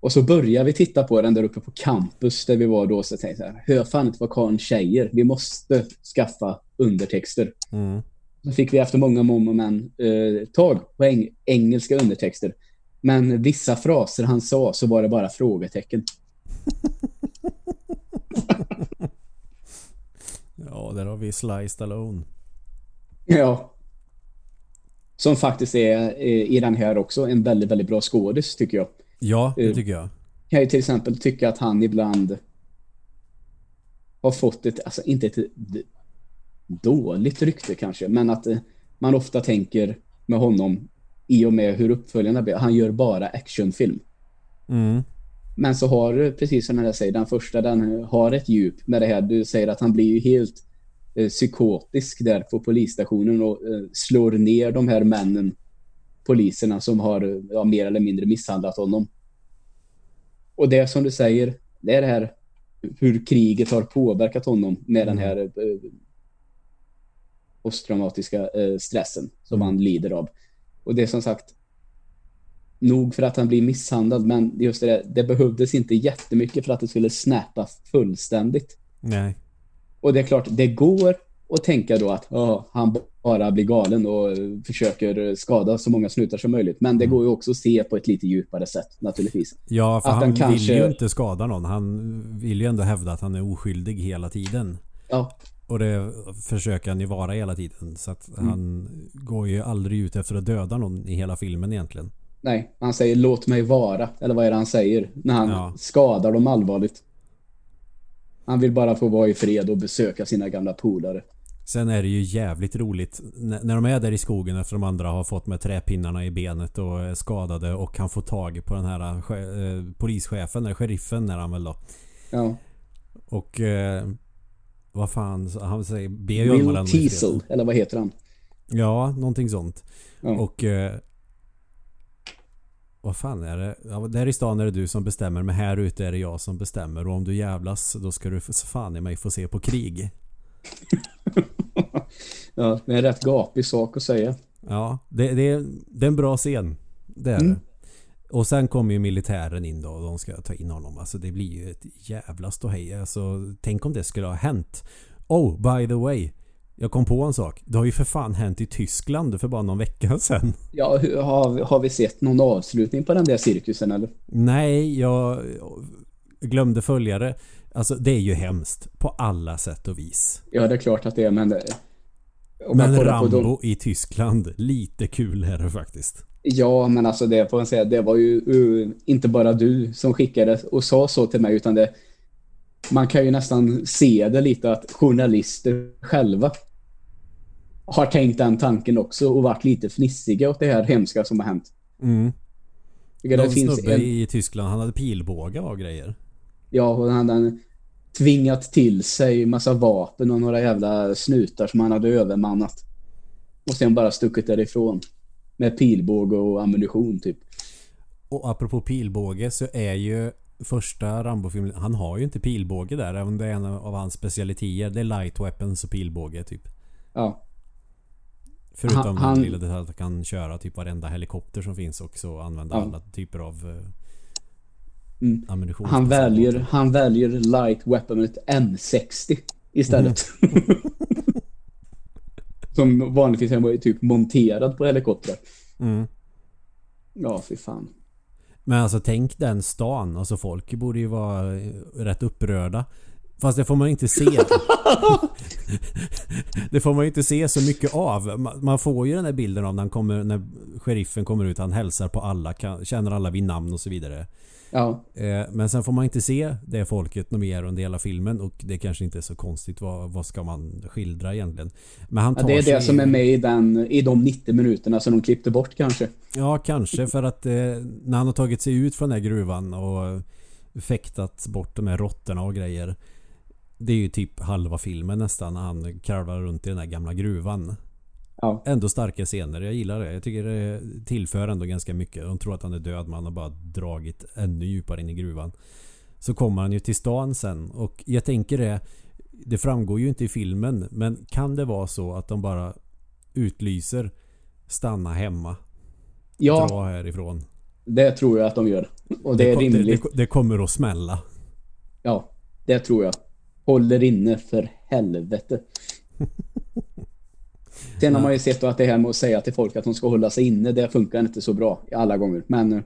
Och så började vi titta på den där uppe på campus där vi var då. Så tänkte jag, hör fan inte vad Karin säger. Vi måste skaffa undertexter. Mm. Så fick vi efter många om och men eh, tag på eng engelska undertexter. Men vissa fraser han sa så var det bara frågetecken. Ja, där har vi Sly Stallone. Ja. Som faktiskt är eh, i den här också en väldigt, väldigt bra skådis tycker jag. Ja, det Eh. tycker jag. kan ju till exempel tycka att han ibland har fått ett, alltså inte ett dåligt rykte kanske, men att eh, man ofta tänker med honom i och med hur uppföljarna blir. Han gör bara actionfilm. Mm. Men så har du, precis som jag säger, den första den har ett djup med det här. Du säger att han blir ju helt eh, psykotisk där på polisstationen och eh, slår ner de här männen, poliserna som har ja, mer eller mindre misshandlat honom. Och det som du säger, det är det här hur kriget har påverkat honom med den här eh, posttraumatiska eh, stressen som Mm. han lider av. Och det är som sagt nog för att han blir misshandlad, men just det, det behövdes inte jättemycket för att det skulle snappa fullständigt. Nej. Och det är klart, det går att tänka då att ja, han bara blir galen och försöker skada så många snutar som möjligt. Men det Mm. går ju också att se på ett lite djupare sätt naturligtvis. Ja, för Att han vill kanske- ju inte skada någon. Han vill ju ändå hävda att han är oskyldig hela tiden. Ja, Och det försöker han ju vara hela tiden. Så att Mm. han går ju aldrig ut efter att döda någon i hela filmen egentligen. Nej, han säger låt mig vara. Eller vad är det han säger? När han Ja. skadar dem allvarligt. Han vill bara få vara i fred och besöka sina gamla polare. Sen är det ju jävligt roligt när de är där i skogen efter de andra har fått med träpinnarna i benet och är skadade och kan få tag på den här eh, polischefen, eller sheriffen är han väl då. Ja. Och eh, vad fan, han säger be Will. Teasel, eller vad heter han? Ja, någonting sånt. Ja. Och eh, vad fan är det? Ja, där i stan är det du som bestämmer men här ute är det jag som bestämmer och om du jävlas då ska du fan i mig få se på krig. ja, det är en rätt gapig sak att säga. Ja, det, det, är, det är en bra scen. Det är Mm. det. Och sen kommer ju militären in då och de ska ta in honom. Alltså det blir ju ett jävla ståhej. Alltså tänk om det skulle ha hänt. Oh, by the way. Jag kom på en sak. Det har ju för fan hänt i Tyskland för bara någon vecka sedan. Ja, har, har vi sett någon avslutning på den där cirkusen eller? Nej, jag glömde följa det. Alltså det är ju hemskt på alla sätt och vis. Ja, det är klart att det är, men... det- man Men Rambo dem- i Tyskland, lite kul är det faktiskt. Ja, men alltså det får man säga, det var ju uh, inte bara du som skickade och sa så till mig, utan det... Man kan ju nästan se det lite att journalister själva har tänkt den tanken också och varit lite fnissiga åt det här hemska som har hänt. Mm. Tycker det Någon finns snubbe en, i Tyskland, han hade pilbågar och grejer. Ja, och han hade tvingat till sig massa vapen och några jävla snutar som han hade övermannat. Och sen bara stuckit därifrån. Med pilbåge och ammunition typ. Och apropå pilbåge så är ju första Rambo-filmen, han har ju inte pilbåge där även om det är en av hans specialiteter. Det är light weapons och pilbåge typ. Ja, Förutom Han- den han- lilla detaljen att han kan köra typ varenda helikopter som finns också och använda Ja. alla typer av eh, Mm. ammunition. han väljer, han väljer light weapon ett M60 istället. Som vanligtvis är typ monterad på helikoptrar. Mm. Ja, fy fan. Men alltså tänk den stan. Alltså folk borde ju vara eh, rätt upprörda. Fast det får man inte se. det får man ju inte se så mycket av. Man får ju den här bilden av när, han kommer, när sheriffen kommer ut. Han hälsar på alla, känner alla vid namn och så vidare. Ja. Eh, men sen får man inte se det folket något mer under hela filmen och det kanske inte är så konstigt. Vad, vad ska man skildra egentligen? Men han tar ja, det är sig... det som är med i, den, i de 90 minuterna som de klippte bort kanske. Ja, kanske för att eh, när han har tagit sig ut från den här gruvan och fäktat bort de här råttorna och grejer. Det är ju typ halva filmen nästan när han karvar runt i den här gamla gruvan. Ja. Ändå starka scener. Jag gillar det. Jag tycker det tillför ändå ganska mycket. De tror att han är död men han har bara dragit ännu djupare in i gruvan. Så kommer han ju till stan sen och jag tänker det Det framgår ju inte i filmen men kan det vara så att de bara utlyser Stanna hemma Ja Dra härifrån Det tror jag att de gör. Och det, det är rimligt. Det, det, det kommer att smälla. Ja, det tror jag. Håller inne för helvete. Sen har man ju sett att det här med att säga till folk att de ska hålla sig inne, det funkar inte så bra alla gånger. Men eh,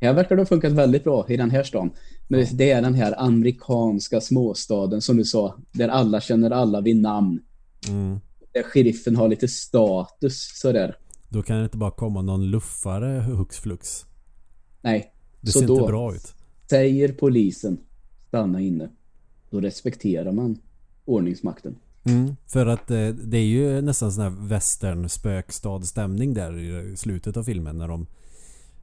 här verkar det ha funkat väldigt bra i den här stan. Men det är den här amerikanska småstaden som du sa, där alla känner alla vid namn. Mm. Där sheriffen har lite status sådär. Då kan det inte bara komma någon luffare hux flux. Nej. Det så ser då inte bra ut. Säger polisen stanna inne. Då respekterar man ordningsmakten. Mm, för att eh, det är ju nästan sån här western spökstadstämning där i slutet av filmen när de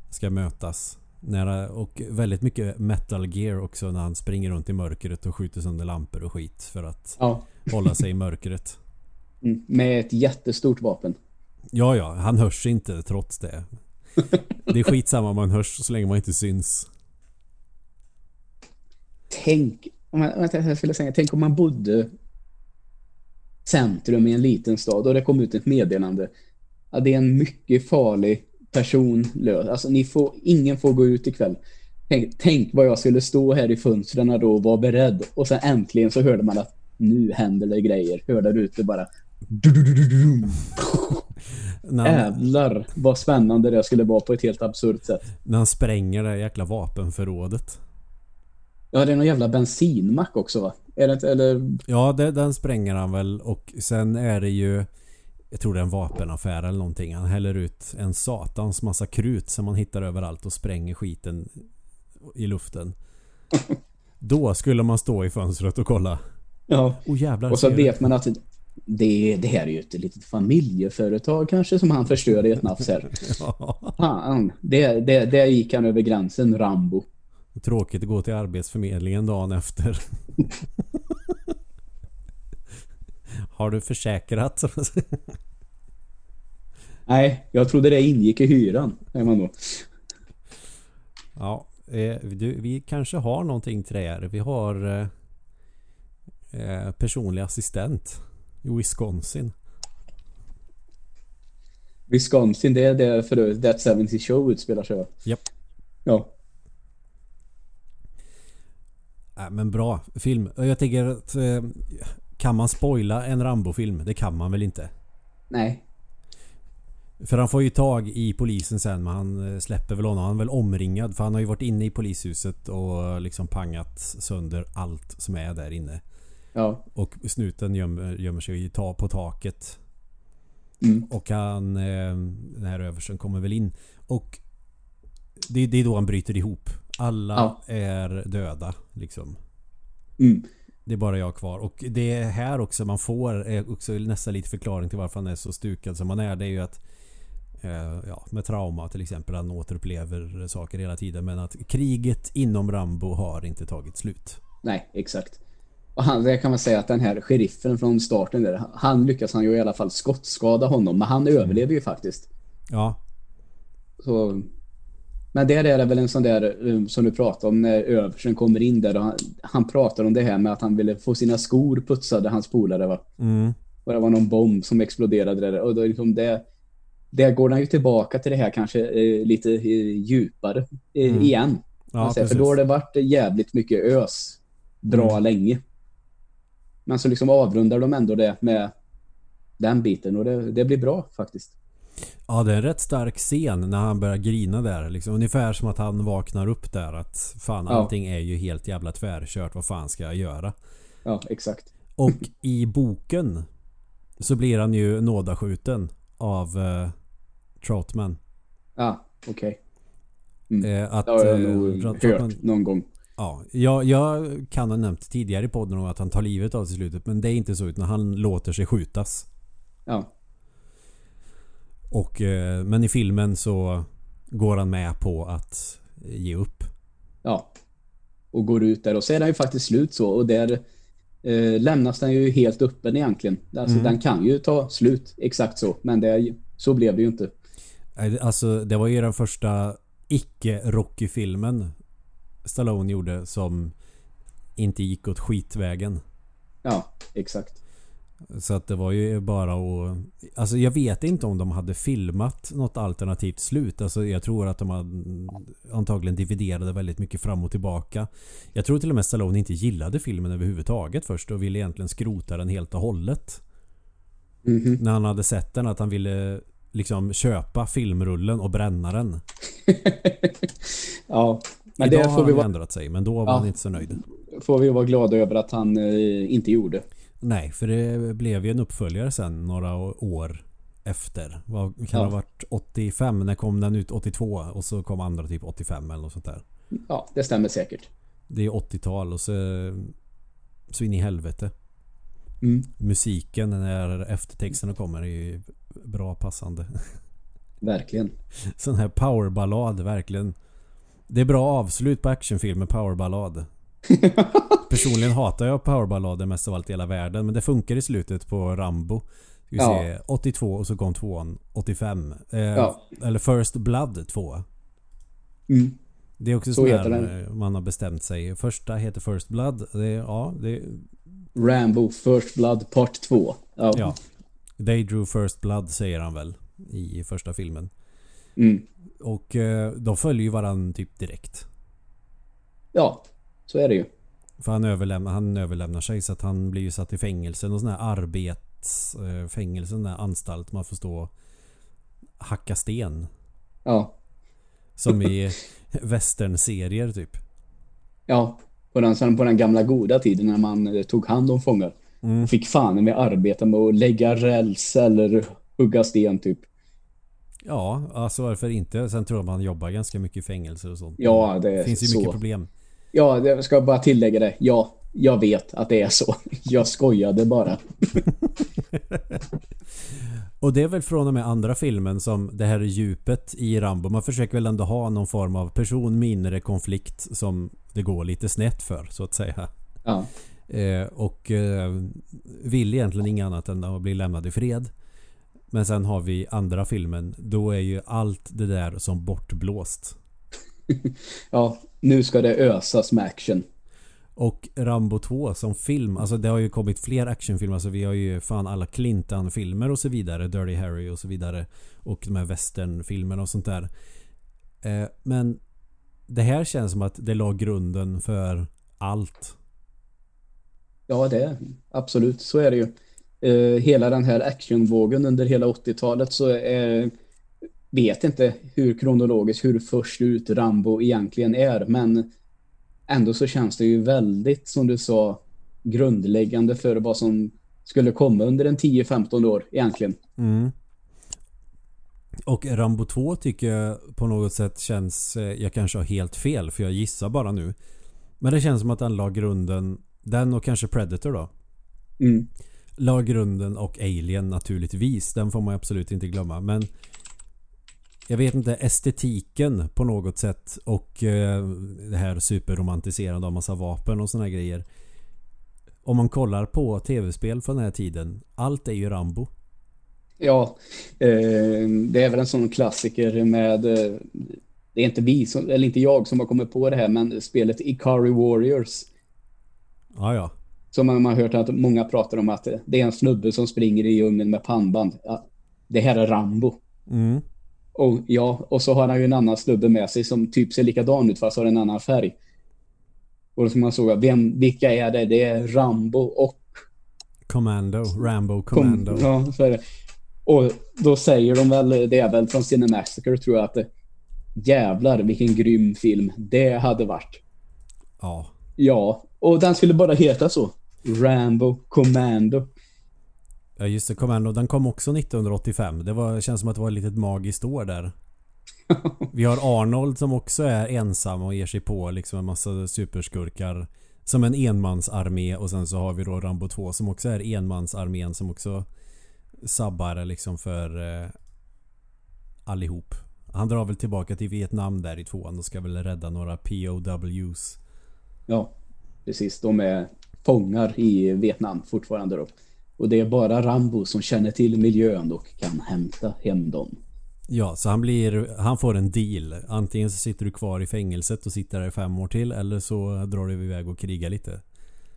ska mötas. Nära, och väldigt mycket metal gear också när han springer runt i mörkret och skjuter sönder lampor och skit för att ja. hålla sig i mörkret. Mm, med ett jättestort vapen. Ja, ja. Han hörs inte trots det. Det är skitsamma om man hörs så länge man inte syns. Tänk, om man, jag skulle säga, tänk om man bodde centrum i en liten stad och det kom ut ett meddelande att det är en mycket farlig person lös. Alltså ni får, ingen får gå ut ikväll. Tänk, tänk vad jag skulle stå här i fönstren då och vara beredd och sen äntligen så hörde man att nu händer det grejer. Hörde där ute bara Jävlar vad spännande det skulle vara på ett helt absurt sätt. När han spränger det jäkla vapenförrådet. Ja, det är någon jävla bensinmack också va? Är det inte, eller? Ja, det, den spränger han väl och sen är det ju jag tror det är en vapenaffär eller någonting. Han häller ut en satans massa krut som man hittar överallt och spränger skiten i luften. Då skulle man stå i fönstret och kolla. Ja. Oh, jävlar, och så vet man att det, det här är ju ett litet familjeföretag kanske som han förstör i ett nafs här. ja. Fan, det, det, det gick han över gränsen, Rambo. Tråkigt att gå till Arbetsförmedlingen dagen efter. Har du försäkrat? Nej, jag trodde det ingick i hyran. Är man då. Ja, eh, du, vi kanske har någonting till det här. Vi har eh, eh personlig assistent i Wisconsin. Wisconsin, det är det för That 70 Show utspelar sig va? Japp. Ja. Äh, men bra film. Jag tänker att eh, kan man spoila en Rambo-film? Det kan man väl inte? Nej. För han får ju tag i polisen sen men han eh, släpper väl honom. Han är väl omringad för han har ju varit inne i polishuset och liksom pangat sönder allt som är där inne. Ja. Och snuten gömmer, gömmer sig ta på taket. Mm. Och han, eh, den här översen kommer väl in. Och det, det är då han bryter ihop. Alla ja. är döda liksom. Mm. Det är bara jag kvar. Och det är här också man får också nästan lite förklaring till varför han är så stukad som han är. Det är ju att eh, ja, med trauma till exempel. Han återupplever saker hela tiden. Men att kriget inom Rambo har inte tagit slut. Nej, exakt. Och han, det kan man säga att den här sheriffen från starten där, han lyckas han ju i alla fall skottskada honom. Men han överlever ju faktiskt. Ja. Så men där är det väl en sån där um, som du pratade om när översen kommer in där och han, han pratar om det här med att han ville få sina skor putsade, hans polare va? Mm. Och det var någon bomb som exploderade där och då liksom det där går han ju tillbaka till det här kanske eh, lite eh, djupare eh, mm. igen. Ja, säger, för då har det varit jävligt mycket ös bra mm. länge. Men så liksom avrundar de ändå det med den biten och det, det blir bra faktiskt. Ja, det är en rätt stark scen när han börjar grina där. Liksom. Ungefär som att han vaknar upp där. Att fan, Ja. allting är ju helt jävla tvärkört. Vad fan ska jag göra? Ja, exakt. Och i boken så blir han ju nådaskjuten av uh, Troutman. Ja, okej. Eh, att, Det har jag eh, nog hört någon gång. Ja, jag, jag kan ha nämnt tidigare i podden att han tar livet av sig i slutet. Men det är inte så utan han låter sig skjutas. Ja, Och, eh, men i filmen så går han med på att ge upp. ja. Och går ut där och så är den ju faktiskt slut så och där eh, lämnas den ju helt öppen egentligen. Alltså Mm. den kan ju ta slut exakt så, men det, så blev det ju inte. Alltså det var ju den första icke-Rocky-filmen Stallone gjorde som inte gick åt skitvägen. Ja, exakt. Så att det var ju bara att... Alltså jag vet inte om de hade filmat något alternativt slut. Alltså jag tror att de hade antagligen dividerade väldigt mycket fram och tillbaka. Jag tror till och med Stallone inte gillade filmen överhuvudtaget först och ville egentligen skrota den helt och hållet. Mhm. När han hade sett den att han ville liksom köpa filmrullen och bränna den. ja, men Idag det har får vi, han vara, ändrat sig men då var Ja. han inte så nöjd. får vi vara glada över att han eh, inte gjorde. Nej, för det blev ju en uppföljare sen några år efter. Vad kan det Ja. ha varit 85? När kom den ut? 82? Och så kom andra typ 85 eller något sånt där. Ja, det stämmer säkert. Det är 80-tal och så, så in i helvete. Mm, Musiken när eftertexterna kommer är ju bra passande. verkligen. Sån här powerballad verkligen. Det är bra avslut på actionfilmer, powerballad. Personligen hatar jag powerballader mest av allt i hela världen. Men det funkar i slutet på Rambo. Vi Ja. se, 82 och så kom tvåan 85. Eh, Ja. Eller First Blood 2. Mm. Det är också Så där eh, man har bestämt sig. Första heter First Blood. Det, ja, det, Rambo First Blood Part 2. Ja. ja. They drew first blood säger han väl i första filmen. Mm. Och eh, de följer ju varandra typ direkt. ja, så är det ju. För han överlämnar, han överlämnar sig så att han blir ju satt i fängelse. Någon sån här arbetsfängelse, sån där anstalt man får stå och hacka sten. Ja, Som i västernserier typ. ja. På den, sen på den gamla goda tiden när man eh, tog hand om fångar. Mm. Fick fan med arbeta med att lägga räls eller hugga sten typ. Ja, alltså varför inte? Sen tror jag man jobbar ganska mycket i fängelser och sånt. Ja, det Det finns ju så. mycket problem. Ja, jag ska bara tillägga det. Ja, jag vet att det är så. Jag skojade bara. Och det är väl från och med andra filmen som det här djupet i Rambo. Man försöker väl ändå ha någon form av person konflikt som det går lite snett för så att säga. Ja, Eh, och eh, vill egentligen inget annat än att bli lämnad i fred. Men sen har vi andra filmen. Då är ju allt det där som bortblåst. ja, nu ska det ösas med action. Och Rambo 2 som film, alltså det har ju kommit fler actionfilmer. Alltså vi har ju fan alla Clintan-filmer och så vidare. Dirty Harry och så vidare. Och de här westernfilmerna och sånt där. Eh, men det här känns som att det la grunden för allt. Ja, det absolut. Så är det ju. Eh, hela den här actionvågen under hela 80-talet så är, vet inte hur kronologiskt, hur först ut Rambo egentligen är, men ändå så känns det ju väldigt, som du sa, grundläggande för vad som skulle komma under en 10-15 år egentligen. Mm. Och Rambo 2 tycker jag på något sätt känns... eh, Jag kanske har helt fel för jag gissar bara nu. Men det känns som att den la grunden... Den och kanske Predator då. Mm. La grunden och Alien naturligtvis. Den får man absolut inte glömma. Men jag vet inte, estetiken på något sätt och eh, det här superromantiserande av massa vapen och såna här grejer. Om man kollar på tv-spel från den här tiden. Allt är ju Rambo. Ja, eh, det är väl en sån klassiker med, eh, det är inte vi som, eller inte jag som har kommit på det här, men spelet Ikari Warriors. Ja, ja. Som man har hört att många pratar om att det är en snubbe som springer i djungeln med pannband. Ja, det här är Rambo. Mm. Och ja, och så har han ju en annan snubbe med sig som typ ser likadan ut fast har en annan färg. Och då ska man såga, vem, vilka är det? Det är Rambo och Commando. Rambo Kom- Commando. Ja, så är det. Och då säger de väl, det är väl från Cinemassacre tror jag att det, jävlar vilken grym film det hade varit. Ja. Ja, och den skulle bara heta så. Rambo Commando. Ja just det, Commando. Den kom också 1985. Det var, känns som att det var ett litet magiskt år där. Vi har Arnold som också är ensam och ger sig på liksom en massa superskurkar. Som en enmansarmé och sen så har vi då Rambo 2 som också är enmansarmén som också sabbar liksom för eh, allihop. Han drar väl tillbaka till Vietnam där i tvåan och ska väl rädda några POWs. Ja, precis. De är fångar i Vietnam fortfarande då. Och det är bara Rambo som känner till miljön och kan hämta hem dem. Ja, så han blir... Han får en deal. Antingen så sitter du kvar i fängelset och sitter där i fem år till eller så drar du iväg och krigar lite.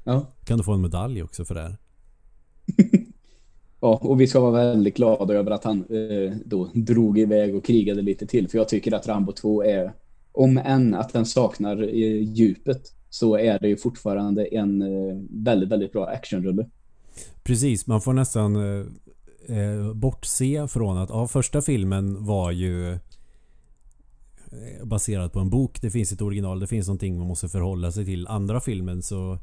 Ja. Kan du få en medalj också för det här. Ja, och vi ska vara väldigt glada över att han eh, då drog iväg och krigade lite till. För jag tycker att Rambo 2 är, om än att den saknar eh, djupet, så är det ju fortfarande en eh, väldigt, väldigt bra actionrulle. Precis, man får nästan eh, eh, bortse från att ja, första filmen var ju eh, baserad på en bok. Det finns ett original, det finns någonting man måste förhålla sig till. Andra filmen så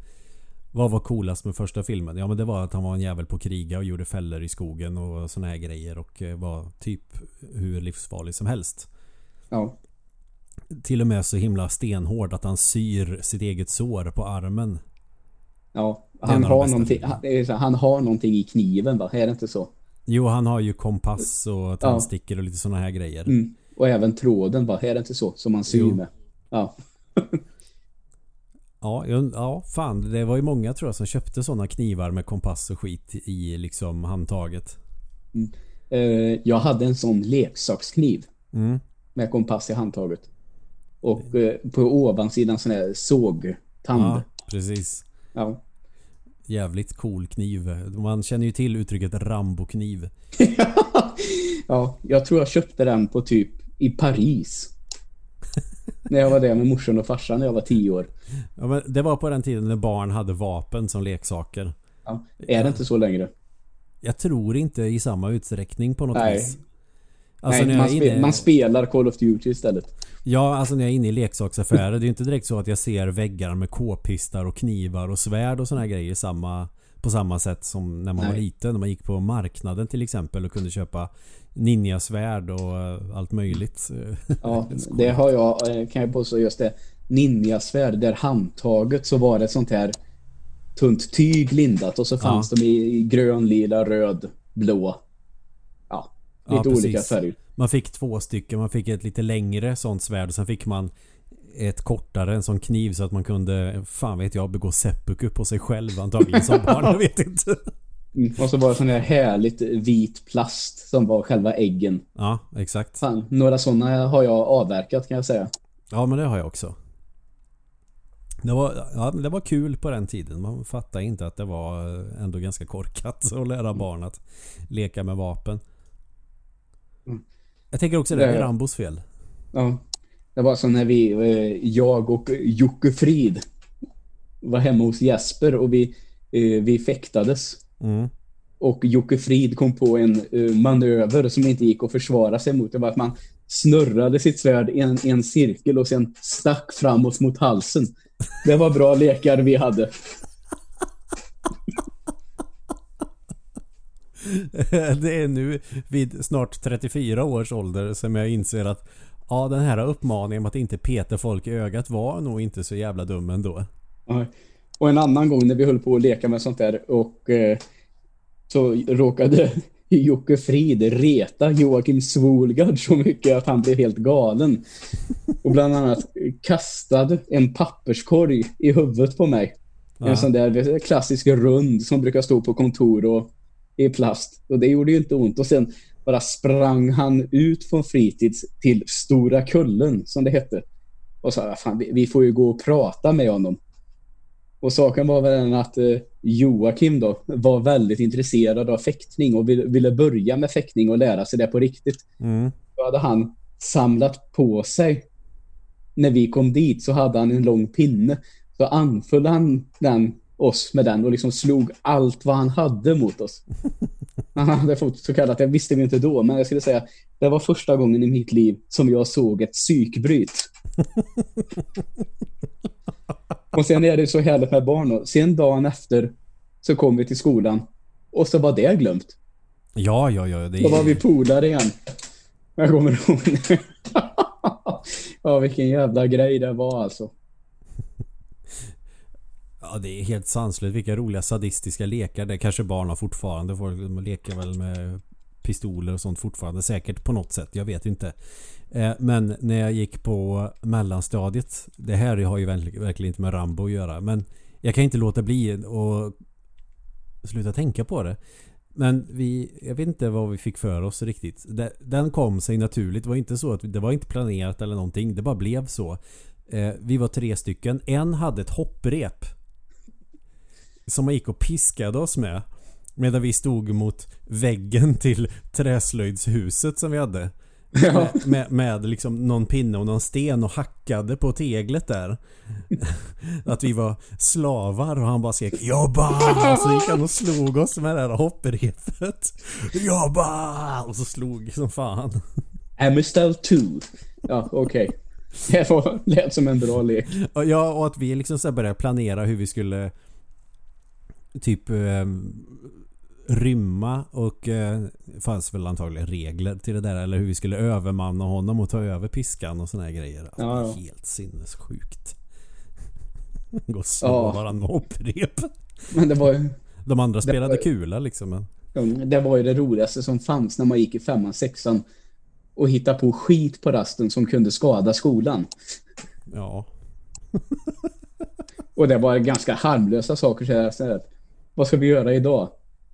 vad var coolast med första filmen? Ja men det var att han var en jävel på kriga och gjorde fällor i skogen och såna här grejer och eh, var typ hur livsfarlig som helst. Ja. Till och med så himla stenhård att han syr sitt eget sår på armen. Ja, han har, någonting, han, han har någonting i kniven va? Är det inte så? Jo, han har ju kompass och tändstickor och lite såna här grejer. Mm. Och även tråden va? Är det inte så? Som man syr Jo. med. Ja. Ja, ja, fan. Det var ju många tror jag som köpte såna knivar med kompass och skit i liksom handtaget. Eh, jag hade en sån leksakskniv Mm. med kompass i handtaget. Och eh, på ovansidan sån här sågtand. Ja, precis. Ja. Jävligt cool kniv. Man känner ju till uttrycket Rambo-kniv. ja, jag tror jag köpte den på typ i Paris. när jag var där med morsan och farsan när jag var tio år. Ja, men det var på den tiden när barn hade vapen som leksaker. Ja. Är det inte så längre? Jag tror inte i samma utsträckning på något Nej. vis. Alltså Nej, man, spe- inne... man spelar Call of Duty istället. Ja, alltså när jag är inne i leksaksaffärer. Det är ju inte direkt så att jag ser väggar med k-pistar och knivar och svärd och såna här grejer samma, på samma sätt som när man var Nej. liten. När man gick på marknaden till exempel och kunde köpa ninjasvärd och eh, allt möjligt. Ja, det har jag, eh, kan jag påstå just det. Ninjasvärd, där handtaget så var det sånt här tunt tyg lindat och så fanns de i, i grön, lila, röd, blå. Ja, Ja, lite olika färger. Man fick två stycken. Man fick ett lite längre sånt svärd och sen fick man ett kortare, en sån kniv så att man kunde, fan vet jag, begå seppuku på sig själv antagligen som barn. Jag vet inte. Mm. Och så var det sån här härligt vit plast som var själva äggen. Ja, exakt. Fan, några sådana har jag avverkat kan jag säga. Ja, men det har jag också. Det var, ja, det var kul på den tiden. Man fattade inte att det var ändå ganska korkat att lära barn att leka med vapen. Mm. Jag tänker också det är Det- Rambos fel. Ja. Det var så när vi, eh, jag och Jocke Frid var hemma hos Jesper och vi, eh, vi fäktades. Mm. Och Jocke Frid kom på en eh, manöver som inte gick att försvara sig mot. Det var att man snurrade sitt svärd i en, i en cirkel och sen stack framåt mot halsen. Det var bra lekar vi hade. Det är nu vid snart 34 års ålder som jag inser att Ja den här uppmaningen om att inte peta folk i ögat var nog inte så jävla dum ändå. Och en annan gång när vi höll på att leka med sånt där och eh, så råkade Jocke Frid reta Joakim Svolgard så mycket att han blev helt galen. Och bland annat kastade en papperskorg i huvudet på mig. En sån där klassisk rund som brukar stå på kontor och i plast. Och det gjorde ju inte ont. Och sen bara sprang han ut från fritids till Stora Kullen som det hette. Och sa, fan vi, vi får ju gå och prata med honom. Och saken var väl den att eh, Joakim då var väldigt intresserad av fäktning och ville, ville börja med fäktning och lära sig det på riktigt. Mm. Då hade han samlat på sig. När vi kom dit så hade han en lång pinne. Så anföll han den, oss med den och liksom slog allt vad han hade mot oss. Han hade fått så kallat, det visste vi inte då, men jag skulle säga det var första gången i mitt liv som jag såg ett psykbryt. och sen är det så härligt med barn. Och sen dagen efter så kom vi till skolan och så var det glömt. Ja, ja, ja. Det Då var vi polare igen. Jag kommer ihåg. ja, vilken jävla grej det var alltså. Ja, det är helt sanslöst. Vilka roliga sadistiska lekar det kanske barn har fortfarande. Folk leker väl med pistoler och sånt fortfarande. Säkert på något sätt. Jag vet inte. Eh, men när jag gick på mellanstadiet. Det här har ju verkligen inte med Rambo att göra. Men jag kan inte låta bli att sluta tänka på det. Men vi, jag vet inte vad vi fick för oss riktigt. Den kom sig naturligt. Det var inte så att det var inte planerat eller någonting. Det bara blev så. Eh, vi var tre stycken. En hade ett hopprep. Som man gick och piskade oss med. Medan vi stod mot väggen till träslöjdshuset som vi hade. Ja. Med, med, med, liksom någon pinne och någon sten och hackade på teglet där. Att vi var slavar och han bara skrek Jobba! Så gick han och slog oss med det här hopprepet. Jobba! Och så slog som fan. Amistad 2. Ja, okej. Okay. Det var, lät som en bra lek. Ja, och att vi liksom så började planera hur vi skulle typ eh, rymma och eh, fanns väl antagligen regler till det där eller hur vi skulle övermanna honom och ta över piskan och såna här grejer. Alltså, ja, ja. Helt sinnessjukt. Gå och slå ja. varandra med hopprep. Men det var ju... De andra spelade var, kula liksom. Men... Det var ju det roligaste som fanns när man gick i femman, sexan och hitta på skit på rasten som kunde skada skolan. Ja. och det var ganska harmlösa saker. Så här, vad ska vi göra idag?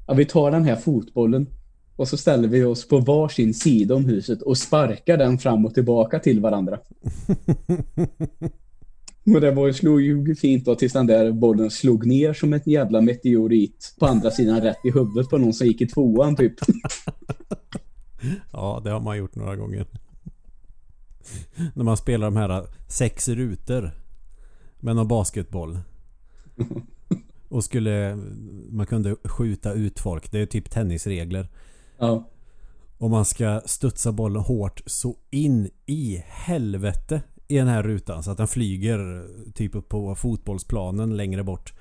Ja, vi tar den här fotbollen och så ställer vi oss på varsin sida om huset och sparkar den fram och tillbaka till varandra. Och det var, slog ju fint då tills den där bollen slog ner som ett jävla meteorit på andra sidan rätt i huvudet på någon som gick i tvåan typ. Ja, det har man gjort några gånger. När man spelar de här sex rutor med någon basketboll. Och skulle Man kunde skjuta ut folk. Det är typ tennisregler. Ja. Och man ska studsa bollen hårt så in i helvete i den här rutan så att den flyger typ på fotbollsplanen längre bort.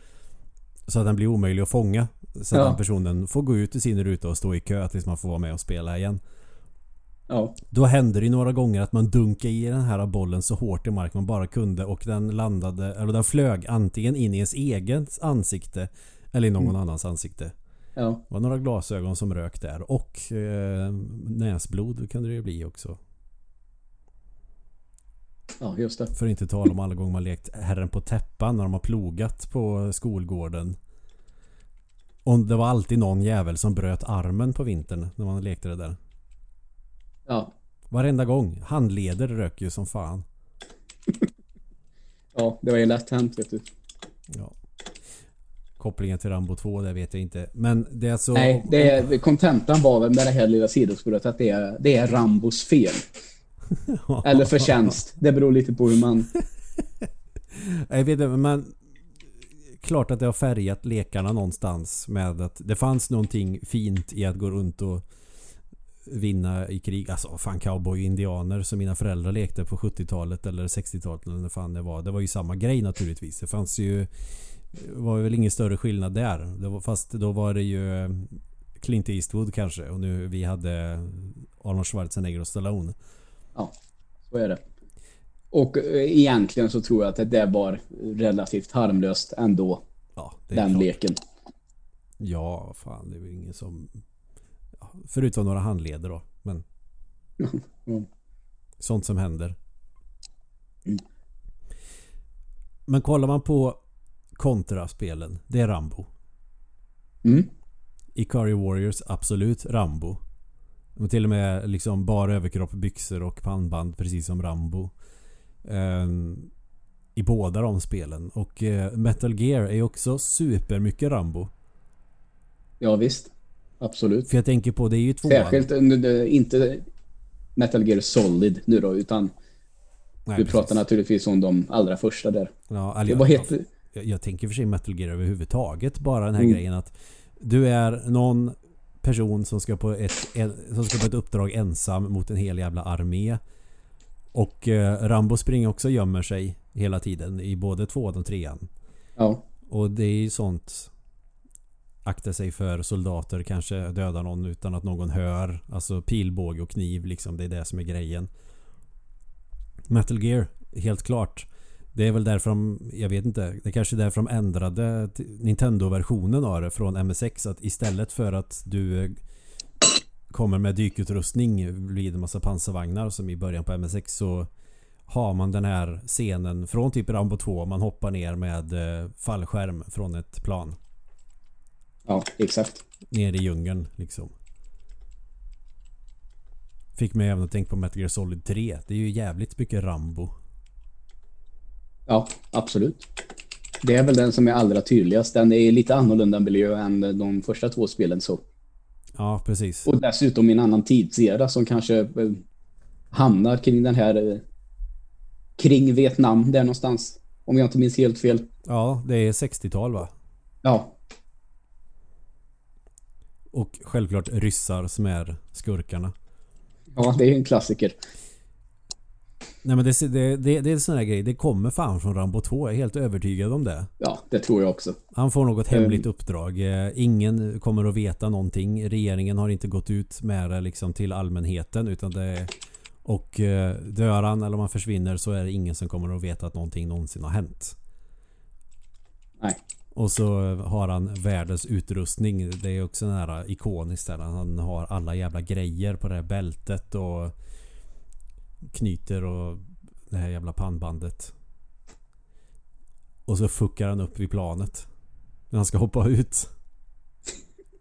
Så att den blir omöjlig att fånga. Så att ja. den personen får gå ut i sin ruta och stå i kö tills man får vara med och spela igen. Ja. Då hände det några gånger att man dunkade i den här bollen så hårt i marken man bara kunde och den landade, eller den flög antingen in i ens eget ansikte eller i någon mm. annans ansikte. Ja. Det var några glasögon som rök där och eh, näsblod kunde det ju bli också. Ja, just det. För att inte tala om alla gånger man lekt Herren på täppan när de har plogat på skolgården. Och det var alltid någon jävel som bröt armen på vintern när man lekte det där. Ja. Varenda gång. Handleder rök ju som fan. ja, det var ju lätt hänt vet du. Ja. Kopplingen till Rambo 2, det vet jag inte. Men det är så... Nej, det är, kontentan var väl med det här lilla sidospåret att det är, det är Rambos fel. Eller förtjänst. Det beror lite på hur man... jag vet inte, men... Klart att det har färgat lekarna någonstans med att det fanns någonting fint i att gå runt och vinna i krig. Alltså fan cowboy-indianer som mina föräldrar lekte på 70-talet eller 60-talet eller när fan det var. Det var ju samma grej naturligtvis. Det fanns ju var väl ingen större skillnad där. Det var, fast då var det ju eh, Clint Eastwood kanske och nu vi hade Arnold Schwarzenegger och Stallone. Ja, så är det. Och eh, egentligen så tror jag att det var relativt harmlöst ändå. Ja, den klart. leken. Ja, fan det är väl ingen som Förutom några handleder då. Men... Mm. Sånt som händer. Mm. Men kollar man på kontraspelen. Det är Rambo. Mm. Ikari Warriors, absolut Rambo. Och till och med liksom bara överkropp, byxor och pannband precis som Rambo. Um, I båda de spelen. Och uh, Metal Gear är också super mycket Rambo. Ja visst. Absolut. För jag tänker på, det är ju två Särskilt inte Metal Gear Solid nu då, utan Nej, du precis. pratar naturligtvis om de allra första där. Ja, det var helt... jag, jag tänker för sig Metal Gear överhuvudtaget. Bara den här mm. grejen att du är någon person som ska på ett, som ska på ett uppdrag ensam mot en hel jävla armé. Och eh, Rambo springer också och gömmer sig hela tiden i både tvåan och trean. Ja. Och det är ju sånt Akta sig för soldater, kanske döda någon utan att någon hör. Alltså pilbåge och kniv liksom, det är det som är grejen. Metal Gear, helt klart. Det är väl därför de, jag vet inte, det är kanske är därför de ändrade Nintendo-versionen av det från MSX. Att istället för att du eh, kommer med dykutrustning vid en massa pansarvagnar som i början på MSX så har man den här scenen från typ Rambo 2. Man hoppar ner med eh, fallskärm från ett plan. Ja, exakt. Ner i djungeln liksom. Fick mig även att tänka på Metal Gear Solid 3. Det är ju jävligt mycket Rambo. Ja, absolut. Det är väl den som är allra tydligast. Den är i lite annorlunda miljö än de första två spelen så. Ja, precis. Och dessutom i en annan tidsera som kanske eh, hamnar kring den här eh, kring Vietnam där någonstans. Om jag inte minns helt fel. Ja, det är 60-tal va? Ja, Och självklart ryssar som är skurkarna. ja det är en klassiker. Nej men det, det, det, det är en sån här grej. Det kommer fan från Rambo 2. Jag är helt övertygad om det. Ja, det tror jag också. Han får något hemligt uppdrag. Eh, Ingen kommer att veta någonting. Regeringen har inte gått ut med det liksom till allmänheten. Utan det och eh, dör han eller om han försvinner så är det ingen som kommer att veta att någonting någonsin har hänt. Nej. Och så har han världens utrustning. Det är också här ikoniskt där. Han har alla jävla grejer på det här bältet och knyter och det här jävla pannbandet. Och så fuckar han upp vid planet. När han ska hoppa ut.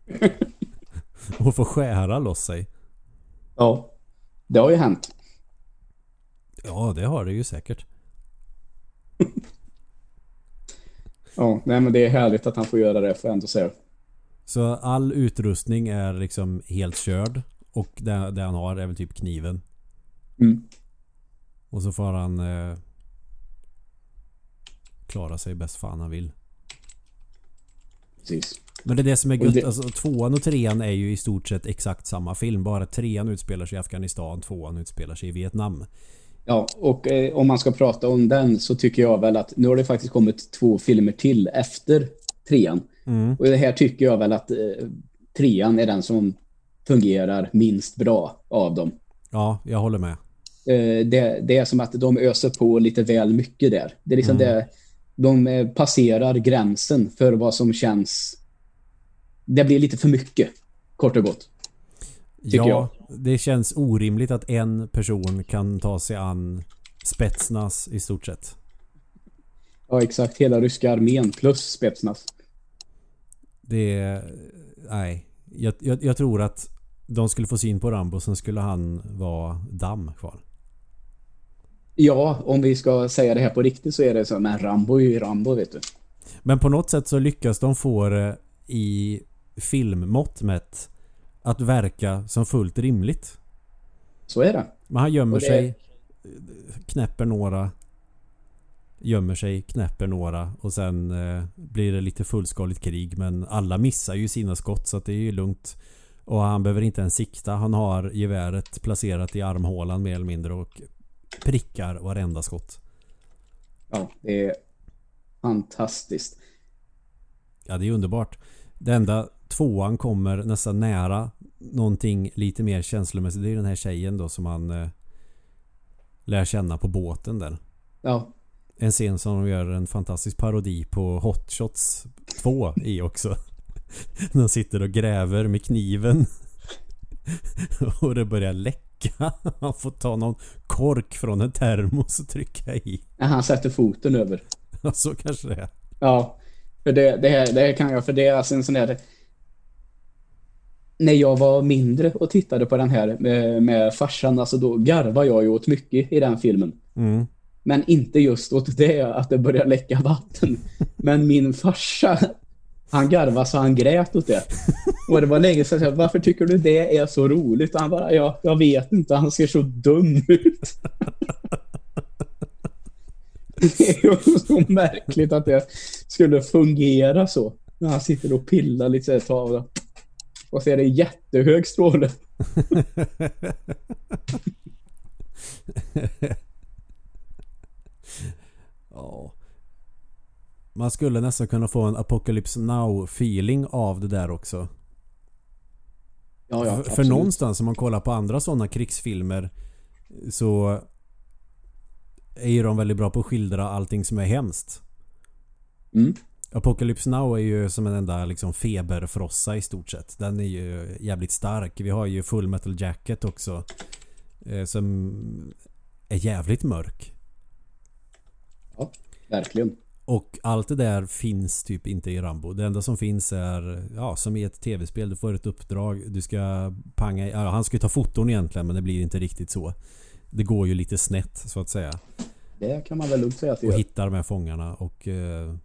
och får skära loss sig. Ja, det har ju hänt. Ja, det har det ju säkert. Ja, nej men det är härligt att han får göra det jag ändå säga. Så all utrustning är liksom helt körd. Och det, det han har är väl typ kniven. Mm. Och så får han eh, klara sig bäst fan han vill. Precis. Men det är det som är gött. det- Alltså, tvåan och trean är ju i stort sett exakt samma film. Bara trean utspelar sig i Afghanistan, tvåan utspelar sig i Vietnam. Ja, och eh, om man ska prata om den så tycker jag väl att nu har det faktiskt kommit två filmer till efter trean. Mm. Och det här tycker jag väl att eh, trean är den som fungerar minst bra av dem. Ja, jag håller med. Eh, det, det är som att de öser på lite väl mycket där. Det är liksom det, de eh, passerar gränsen för vad som känns... Det blir lite för mycket, kort och gott. Tycker ja, det känns orimligt att en person kan ta sig an Spetsnaz i stort sett. Ja, exakt. Hela ryska armén plus Spetsnaz. Det är... Nej. Jag, jag, jag tror att de skulle få syn på Rambo, sen skulle han vara damm kvar. Ja, om vi ska säga det här på riktigt så är det så. Men Rambo är ju Rambo, vet du. Men på något sätt så lyckas de få det i filmmått mätt att verka som fullt rimligt. Så är det. Men han gömmer det- sig, knäpper några, gömmer sig, knäpper några och sen eh, blir det lite fullskaligt krig. Men alla missar ju sina skott så att det är ju lugnt. Och han behöver inte ens sikta. Han har geväret placerat i armhålan mer eller mindre och prickar varenda skott. Ja, det är fantastiskt. Ja, det är underbart. Det enda tvåan kommer nästan nära någonting lite mer känslomässigt. Det är ju den här tjejen då som han eh, lär känna på båten där. Ja, En scen som de gör en fantastisk parodi på Hot Shots 2 i också. När de sitter och gräver med kniven. och det börjar läcka. Han får ta någon kork från en termos och trycka i. när han sätter foten över. Ja, så kanske det är. Ja, för det, det, här, det här kan jag, för det är alltså en sån där... När jag var mindre och tittade på den här med, med farsan, alltså då garvade jag ju åt mycket i den filmen. Mm. Men inte just åt det, att det börjar läcka vatten. Men min farsa, han garvade så han grät åt det. Och det var länge sedan jag sa, varför tycker du det är så roligt? Och han bara, ja, jag vet inte, han ser så dum ut. Det är ju så märkligt att det skulle fungera så. När han sitter och pillar lite så här, och så är det jättehög stråle. ja. Man skulle nästan kunna få en Apocalypse Now feeling av det där också. Ja, ja, för någonstans om man kollar på andra sådana krigsfilmer så är ju de väldigt bra på att skildra allting som är hemskt. Mm. Apocalypse Now är ju som en enda liksom feberfrossa i stort sett. Den är ju jävligt stark. Vi har ju Full Metal Jacket också. Eh, som är jävligt mörk. Ja, verkligen. Och allt det där finns typ inte i Rambo. Det enda som finns är, ja som i ett tv-spel. Du får ett uppdrag. Du ska panga... Ja, han ska ju ta foton egentligen men det blir inte riktigt så. Det går ju lite snett så att säga. Det kan man väl lugnt säga att det Och gör. hitta de här fångarna och... Eh,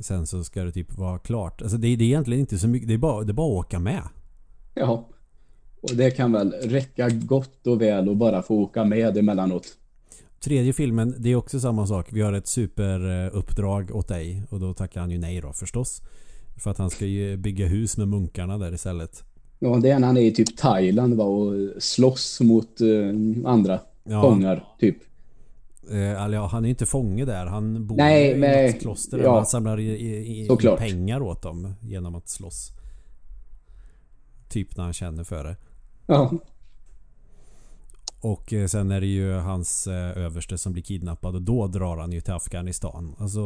sen så ska det typ vara klart. Alltså det, det är egentligen inte så mycket. Det är bara, det är bara att åka med. Ja. Och det kan väl räcka gott och väl och bara få åka med emellanåt. Tredje filmen, det är också samma sak. Vi har ett superuppdrag åt dig. Och då tackar han ju nej då förstås. För att han ska ju bygga hus med munkarna där istället. Ja, det är när han är i typ Thailand va, och slåss mot eh, andra Ja. fångar, typ. Eh, ja, han är inte fånge där. Han bor Nej, i men- något kloster. ja. Han samlar i, i, i pengar åt dem genom att slåss. Typ när han känner för det. Ja. Och eh, sen är det ju hans eh, överste som blir kidnappad och då drar han ju till Afghanistan. Alltså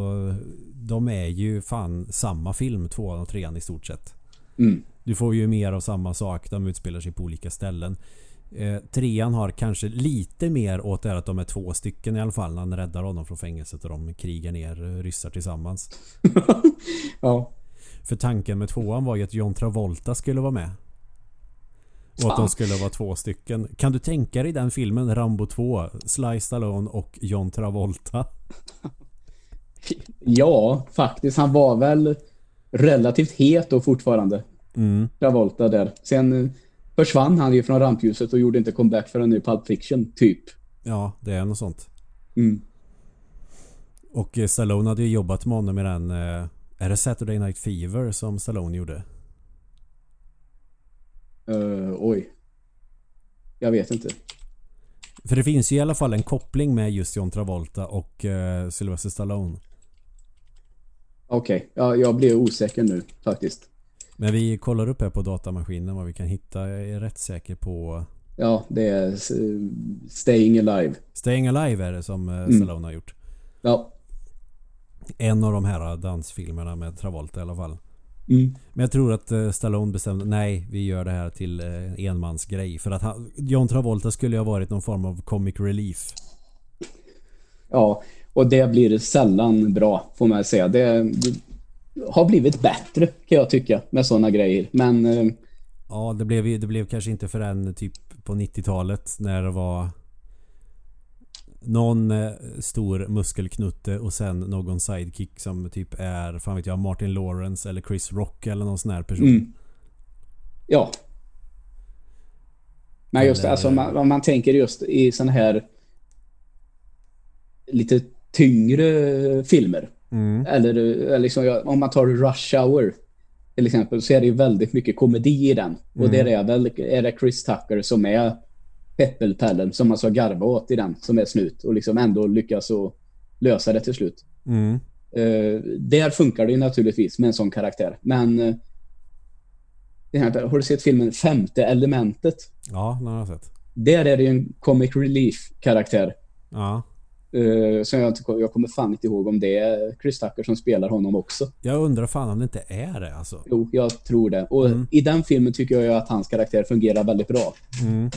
de är ju fan samma film, tvåan och trean i stort sett. Mm. Du får ju mer av samma sak. De utspelar sig på olika ställen. Eh, trean har kanske lite mer åt det att de är två stycken i alla fall. När han räddar honom från fängelset och de krigar ner eh, ryssar tillsammans. ja. För tanken med tvåan var ju att John Travolta skulle vara med. Och att de skulle vara två stycken. Kan du tänka dig den filmen, Rambo 2, Sly Stallone och John Travolta? Ja, faktiskt. Han var väl relativt het då fortfarande. Mm. Travolta där. Sen eh, försvann han ju från rampljuset och gjorde inte comeback förrän i Pulp Fiction, typ. Ja, det är något sånt. Mm. Och eh, Stallone hade ju jobbat med honom i den... eh, Är det Saturday Night Fever som Stallone gjorde? Eh, oj. Jag vet inte. För det finns ju i alla fall en koppling med just John Travolta och uh, Sylvester Stallone. Okej, ja, jag blir osäker nu faktiskt. Men vi kollar upp här på datamaskinen vad vi kan hitta. Jag är rätt säker på... Ja, det är eh, Staying Alive. Staying Alive är det som eh, Mm. Stallone har gjort. Ja. En av de här dansfilmerna med Travolta i alla fall. Mm. Men jag tror att eh, Stallone bestämde nej, vi gör det här till eh, enmansgrej. För att han, John Travolta skulle ju ha varit någon form av comic relief. Ja, och det blir sällan bra får man säga. Det har blivit bättre kan jag tycka med sådana grejer. Men eh, Ja, det blev, det blev kanske inte förrän typ på 90-talet när det var någon eh, stor muskelknutte och sen någon sidekick som typ är, fan vet jag, Martin Lawrence eller Chris Rock eller någon sån här person. Mm. ja. Men just Eller- alltså, om man, om man tänker just i sådana här lite tyngre filmer. Mm. Eller, eller liksom, om man tar Rush Hour till exempel så är det ju väldigt mycket komedi i den. Och Mm. där är väl är det Chris Tucker som är peppelpellen som man ska garva åt i den som är snut och liksom ändå lyckas att lösa det till slut. Mm. Eh, där funkar det ju naturligtvis med en sån karaktär. Men eh, det här, har du sett filmen Femte elementet? Ja, den har jag sett. Där är det ju en comic relief karaktär. Ja. Uh, så jag, inte, jag kommer fan inte ihåg om det är Chris Tucker som spelar honom också. Jag undrar fan om det inte är det alltså. Jo, jag tror det. Och Mm. i den filmen tycker jag ju att hans karaktär fungerar väldigt bra. Mm.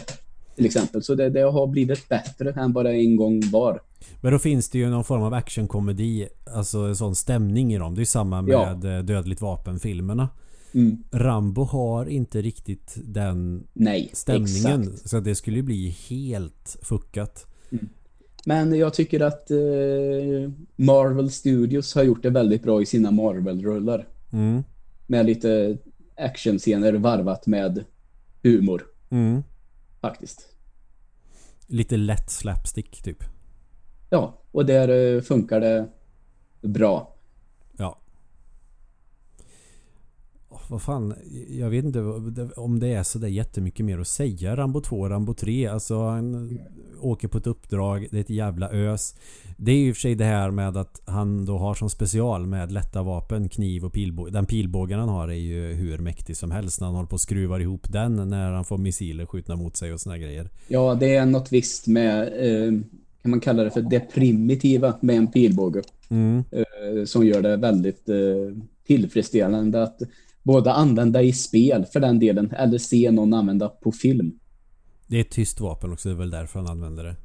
Till exempel. Så det, det har blivit bättre än vad det en gång var. Men då finns det ju någon form av actionkomedi, alltså en sån stämning i dem. Det är samma med Ja. eh, Dödligt vapen-filmerna. Mm. Rambo har inte riktigt den Nej, stämningen. exakt. Så det skulle ju bli helt fuckat. Men jag tycker att eh, Marvel Studios har gjort det väldigt bra i sina Marvel-rullar. Mm. Med lite actionscener varvat med humor, Mm. faktiskt. Lite lätt slapstick typ. Ja, och där eh, funkar det bra. Ja. Åh, vad fan. Jag vet inte om det är så där jättemycket mer att säga. Rambo 2 Rambo 3. Alltså han åker på ett uppdrag. Det är ett jävla ös. Det är ju i och för sig det här med att han då har som special med lätta vapen, kniv och pilbåge. Den pilbågen han har är ju hur mäktig som helst när han håller på och skruvar ihop den när han får missiler skjutna mot sig och såna grejer. Ja, det är något visst med eh, kan man kalla det för det primitiva med en pilbåge. Mm. Eh, som gör det väldigt eh, tillfredsställande att både använda i spel för den delen eller se någon använda på film. Det är ett tyst vapen också, det är väl därför han använder det.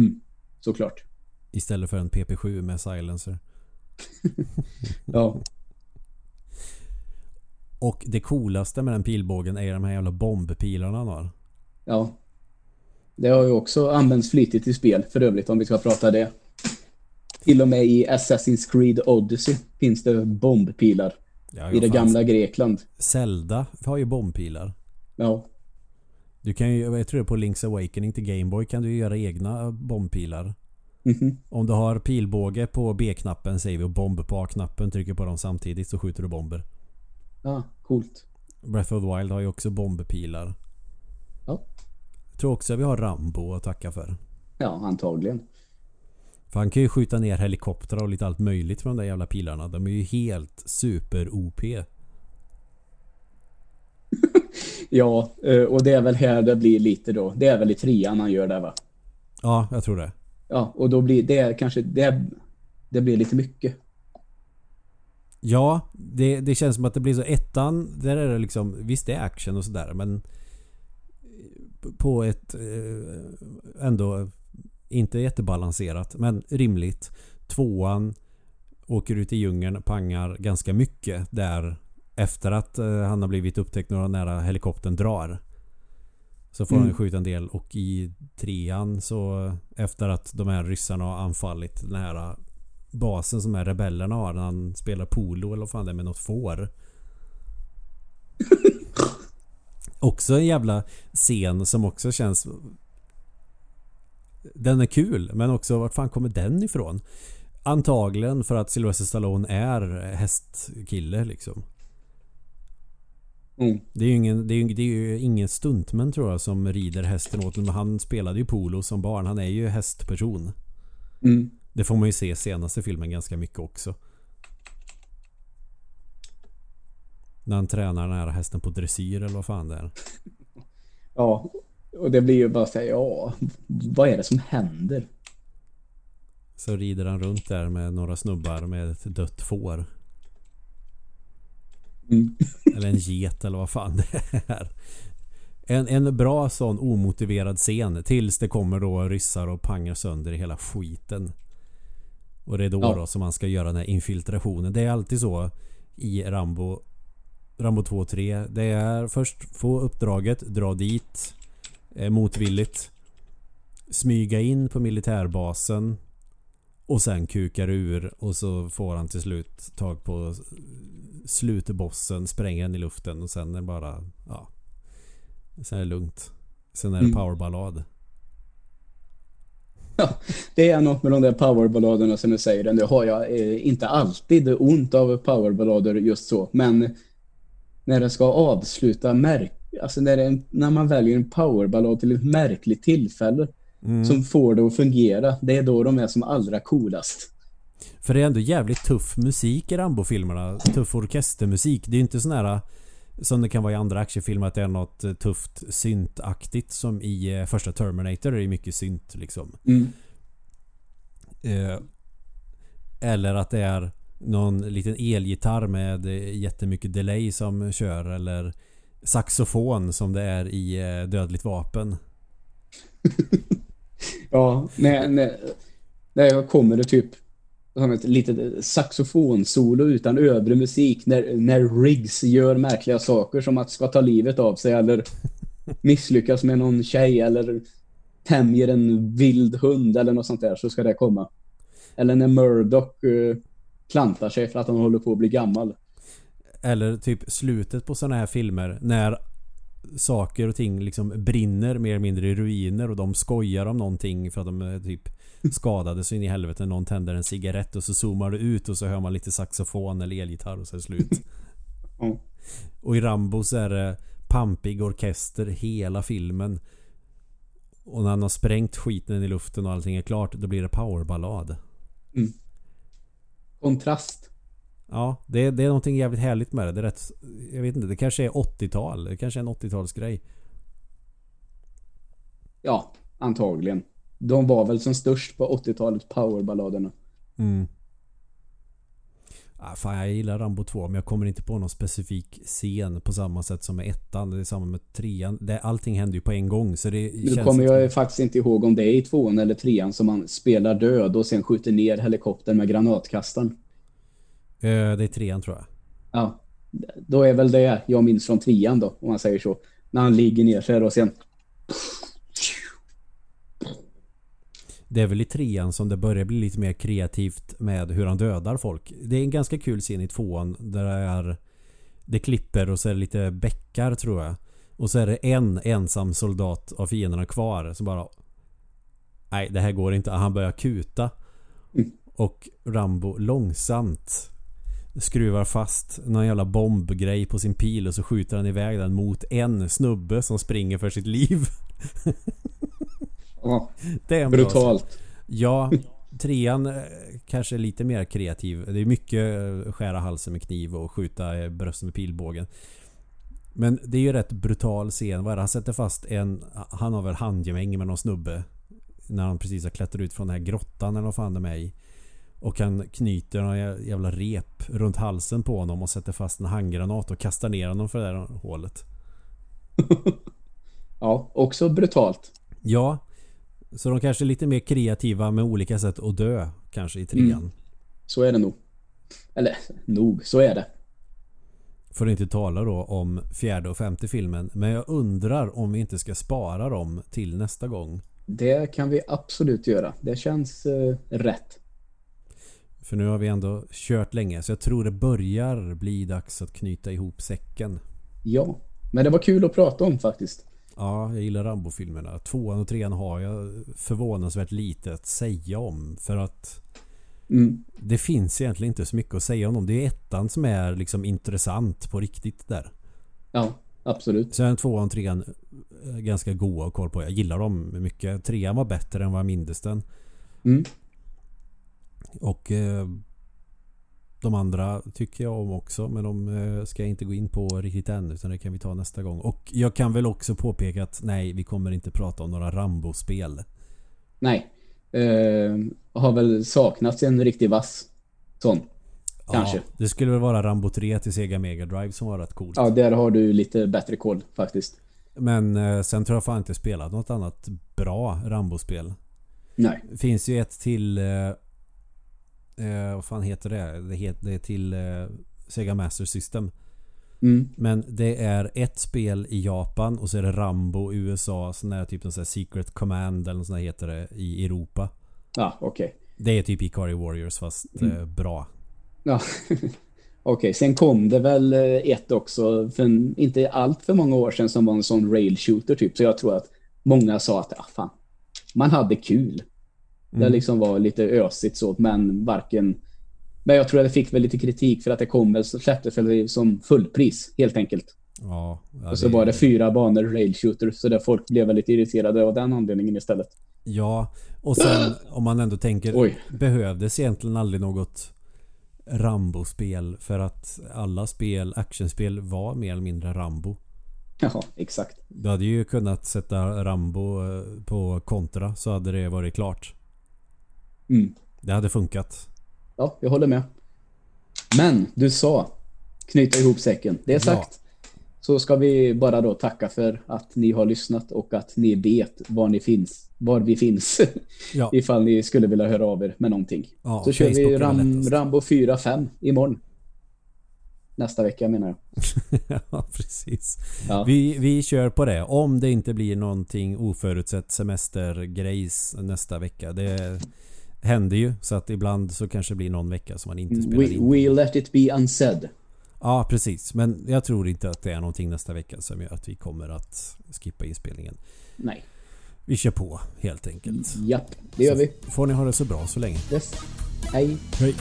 Mm, såklart. Istället för en PP7 med silencer. ja. Och det coolaste med den pilbågen är de här jävla bombpilarna han har. Ja. Det har ju också använts flitigt i spel för övrigt om vi ska prata det. Till och med i Assassin's Creed Odyssey finns det bombpilar. Ja, I det gamla Grekland. Zelda har ju bombpilar. Ja. Du kan ju, jag tror på Link's Awakening till Gameboy kan du göra egna bombpilar. Mm -hmm. Om du har pilbåge på B-knappen säger vi och bomb på A-knappen trycker på dem samtidigt så skjuter du bomber. Ja, coolt. Breath of the Wild har ju också bombpilar. Ja. Jag tror också vi har Rambo att tacka för. Ja, antagligen. För han kan ju skjuta ner helikoptrar och lite allt möjligt från de där jävla pilarna. De är ju helt super-OP. ja, eh, och det är väl här det blir lite då. Det är väl i trean han gör det va? Ja, jag tror det. Ja, och då blir det kanske det, det blir lite mycket. Ja, det, det känns som att det blir så ettan, där är det liksom, visst det är action och sådär men på ett eh, ändå inte jättebalanserat men rimligt. Tvåan åker ut i djungeln, pangar ganska mycket där efter att eh, han har blivit upptäckt några nära helikoptern drar. Så får mm. han skjuta en del och i trean så efter att de här ryssarna har anfallit den här basen som är rebellerna har när han spelar polo eller vad fan det är med något får. också en jävla scen som också känns den är kul men också vart fan kommer den ifrån? Antagligen för att Sylvester Stallone är hästkille liksom. Mm. Det är ju ingen, det är, det är ju ingen stuntman tror jag som rider hästen åt Men han spelade ju polo som barn. Han är ju hästperson. Mm. Det får man ju se senaste filmen ganska mycket också. När han tränar den här hästen på dressyr eller vad fan det är. Ja, och det blir ju bara såhär, ja, vad är det som händer? Så rider han runt där med några snubbar med ett dött får. Mm. Eller en get eller vad fan det är. En, en bra sån omotiverad scen tills det kommer då ryssar och pangar sönder hela skiten. Och det är då, ja. då som man ska göra den här infiltrationen. Det är alltid så i Rambo Rambo 2 och 3. Det är först få uppdraget, dra dit eh, motvilligt. Smyga in på militärbasen. Och sen kukar ur och så får han till slut tag på slutbossen, spränger den i luften och sen är det bara... Ja. Sen är det lugnt. Sen är det mm. powerballad. Ja, det är något med de där powerballaderna som du säger. Det har jag eh, inte alltid ont av powerballader just så. Men när det ska avsluta märk alltså när, en, när man väljer en powerballad till ett märkligt tillfälle mm. som får det att fungera. Det är då de är som allra coolast. För det är ändå jävligt tuff musik i Rambo-filmerna. Tuff orkestermusik. Det är ju inte sån här som det kan vara i andra actionfilmer att det är något eh, tufft syntaktigt som i eh, första Terminator är det mycket synt liksom. Mm. Eh, eller att det är någon liten elgitarr med jättemycket delay som kör eller saxofon som det är i Dödligt vapen. ja, när, när jag kommer det typ som ett litet saxofonsolo utan övrig musik när, när Riggs gör märkliga saker som att ska ta livet av sig eller misslyckas med någon tjej eller tämjer en vild hund eller något sånt där så ska det komma. Eller när Murdoch uh, klantar sig för att han håller på att bli gammal. Eller typ slutet på sådana här filmer när saker och ting liksom brinner mer eller mindre i ruiner och de skojar om någonting för att de är typ skadade så in i helvete när någon tänder en cigarett och så zoomar det ut och så hör man lite saxofon eller elgitarr och så är det slut. Mm. Och i Rambo så är det pampig orkester hela filmen. Och när han har sprängt skiten i luften och allting är klart, då blir det powerballad. Kontrast. Ja, det, det är någonting jävligt härligt med det. Det är rätt... Jag vet inte, det kanske är 80-tal. Det kanske är en 80-talsgrej. Ja, antagligen. De var väl som störst på 80-talet, powerballaderna. Mm. Ah, fan, jag gillar Rambo 2 men jag kommer inte på någon specifik scen på samma sätt som med ettan. Det är samma med trean. Det, allting händer ju på en gång så det Nu känns kommer jag faktiskt inte ihåg om det är i tvåan eller trean som man spelar död och sen skjuter ner helikoptern med granatkastaren. Eh, det är trean tror jag. Ja, då är väl det jag minns från trean då, om man säger så. När han ligger ner sig och sen... Det är väl i trean som det börjar bli lite mer kreativt med hur han dödar folk. Det är en ganska kul scen i tvåan där det är Det klipper och så är det lite bäckar tror jag. Och så är det en ensam soldat av fienderna kvar som bara Nej det här går inte. Han börjar kuta. Mm. Och Rambo långsamt skruvar fast någon jävla bombgrej på sin pil och så skjuter han iväg den mot en snubbe som springer för sitt liv. Ja, Det är en bra brutalt. Ja, trean eh, kanske lite mer kreativ. Det är mycket eh, skära halsen med kniv och skjuta eh, brösten med pilbågen. Men det är ju rätt brutal scen. Vad är det? Han sätter fast en... Han har väl handgemäng med någon snubbe. När han precis har klättrat ut från den här grottan eller vad fan det är i. Och han knyter någon jä- jävla rep runt halsen på honom och sätter fast en handgranat och kastar ner honom för det där hålet. Ja, också brutalt. Ja. Så de kanske är lite mer kreativa med olika sätt att dö. Kanske i trean. Mm. Så är det nog. Eller nog, så är det. För att inte tala då om fjärde och femte filmen. Men jag undrar om vi inte ska spara dem till nästa gång. Det kan vi absolut göra. Det känns eh, rätt. För nu har vi ändå kört länge. Så jag tror det börjar bli dags att knyta ihop säcken. Ja, men det var kul att prata om faktiskt. Ja, jag gillar Rambo-filmerna. Tvåan och trean har jag förvånansvärt lite att säga om. För att Mm. det finns egentligen inte så mycket att säga om dem. Det är ettan som är liksom intressant på riktigt där. Ja, absolut. Sen tvåan och trean är ganska goa att kolla på. Jag gillar dem mycket. Trean var bättre än vad jag mindes den. Mm. Och eh, de andra tycker jag om också men de eh, ska jag inte gå in på riktigt än utan det kan vi ta nästa gång. Och jag kan väl också påpeka att nej, vi kommer inte prata om några Rambo-spel. Nej. Eh, har väl saknats en riktig vass sån. Kanske. Ja, det skulle väl vara Rambo 3 till Sega Mega Drive som var rätt coolt. Ja, där har du lite bättre koll faktiskt. Men eh, sen tror jag fan inte spelat något annat bra Rambo-spel. Nej. Finns ju ett till... Eh, eh, vad fan heter det? Det, het, det är till eh, Sega Master System. Mm. Men det är ett spel i Japan och så är det Rambo i USA. Sån där typ någon sån Secret Command eller något sånt där heter det i Europa. Ja, okej. Det är typ Ikari Warriors fast Mm. eh, bra. Ja. Okej, sen kom det väl eh, ett också för inte allt för många år sedan som var en sån rail shooter typ. Så jag tror att många sa att ah, fan, man hade kul. Det Mm. liksom var lite ösigt så, men varken... Men jag tror att det fick väl lite kritik för att det kom väl, släpptes väl som fullpris helt enkelt. Ja, Och så var det fyra banor rail shooter så där folk blev väl lite irriterade av den anledningen istället. Ja, och sen om man ändå tänker Oj. Behövdes egentligen aldrig något Rambo-spel för att alla spel, actionspel var mer eller mindre Rambo. Ja, exakt. Du hade ju kunnat sätta Rambo eh, på kontra så hade det varit klart. Mm. Det hade funkat. Ja, jag håller med. Men du sa knyta ihop säcken. Det är Ja. sagt. Så ska vi bara då tacka för att ni har lyssnat och att ni vet var ni finns. Var vi finns. Ja, ifall ni skulle vilja höra av er med någonting. ja Så kör Facebook vi Ram. Rambo 4-5 imorgon. Nästa vecka menar jag. ja, precis. Ja. Vi, vi kör på det. Om det inte blir någonting oförutsett semestergrejs nästa vecka. Det händer ju. Så att ibland så kanske det blir någon vecka som man inte spelar We, in. we let it be unsaid. Ja, precis. Men jag tror inte att det är någonting nästa vecka som gör att vi kommer att skippa inspelningen. Nej. Vi kör på helt enkelt. Japp, det gör vi. Får ni ha det så bra så länge. Yes. Hej. Hej.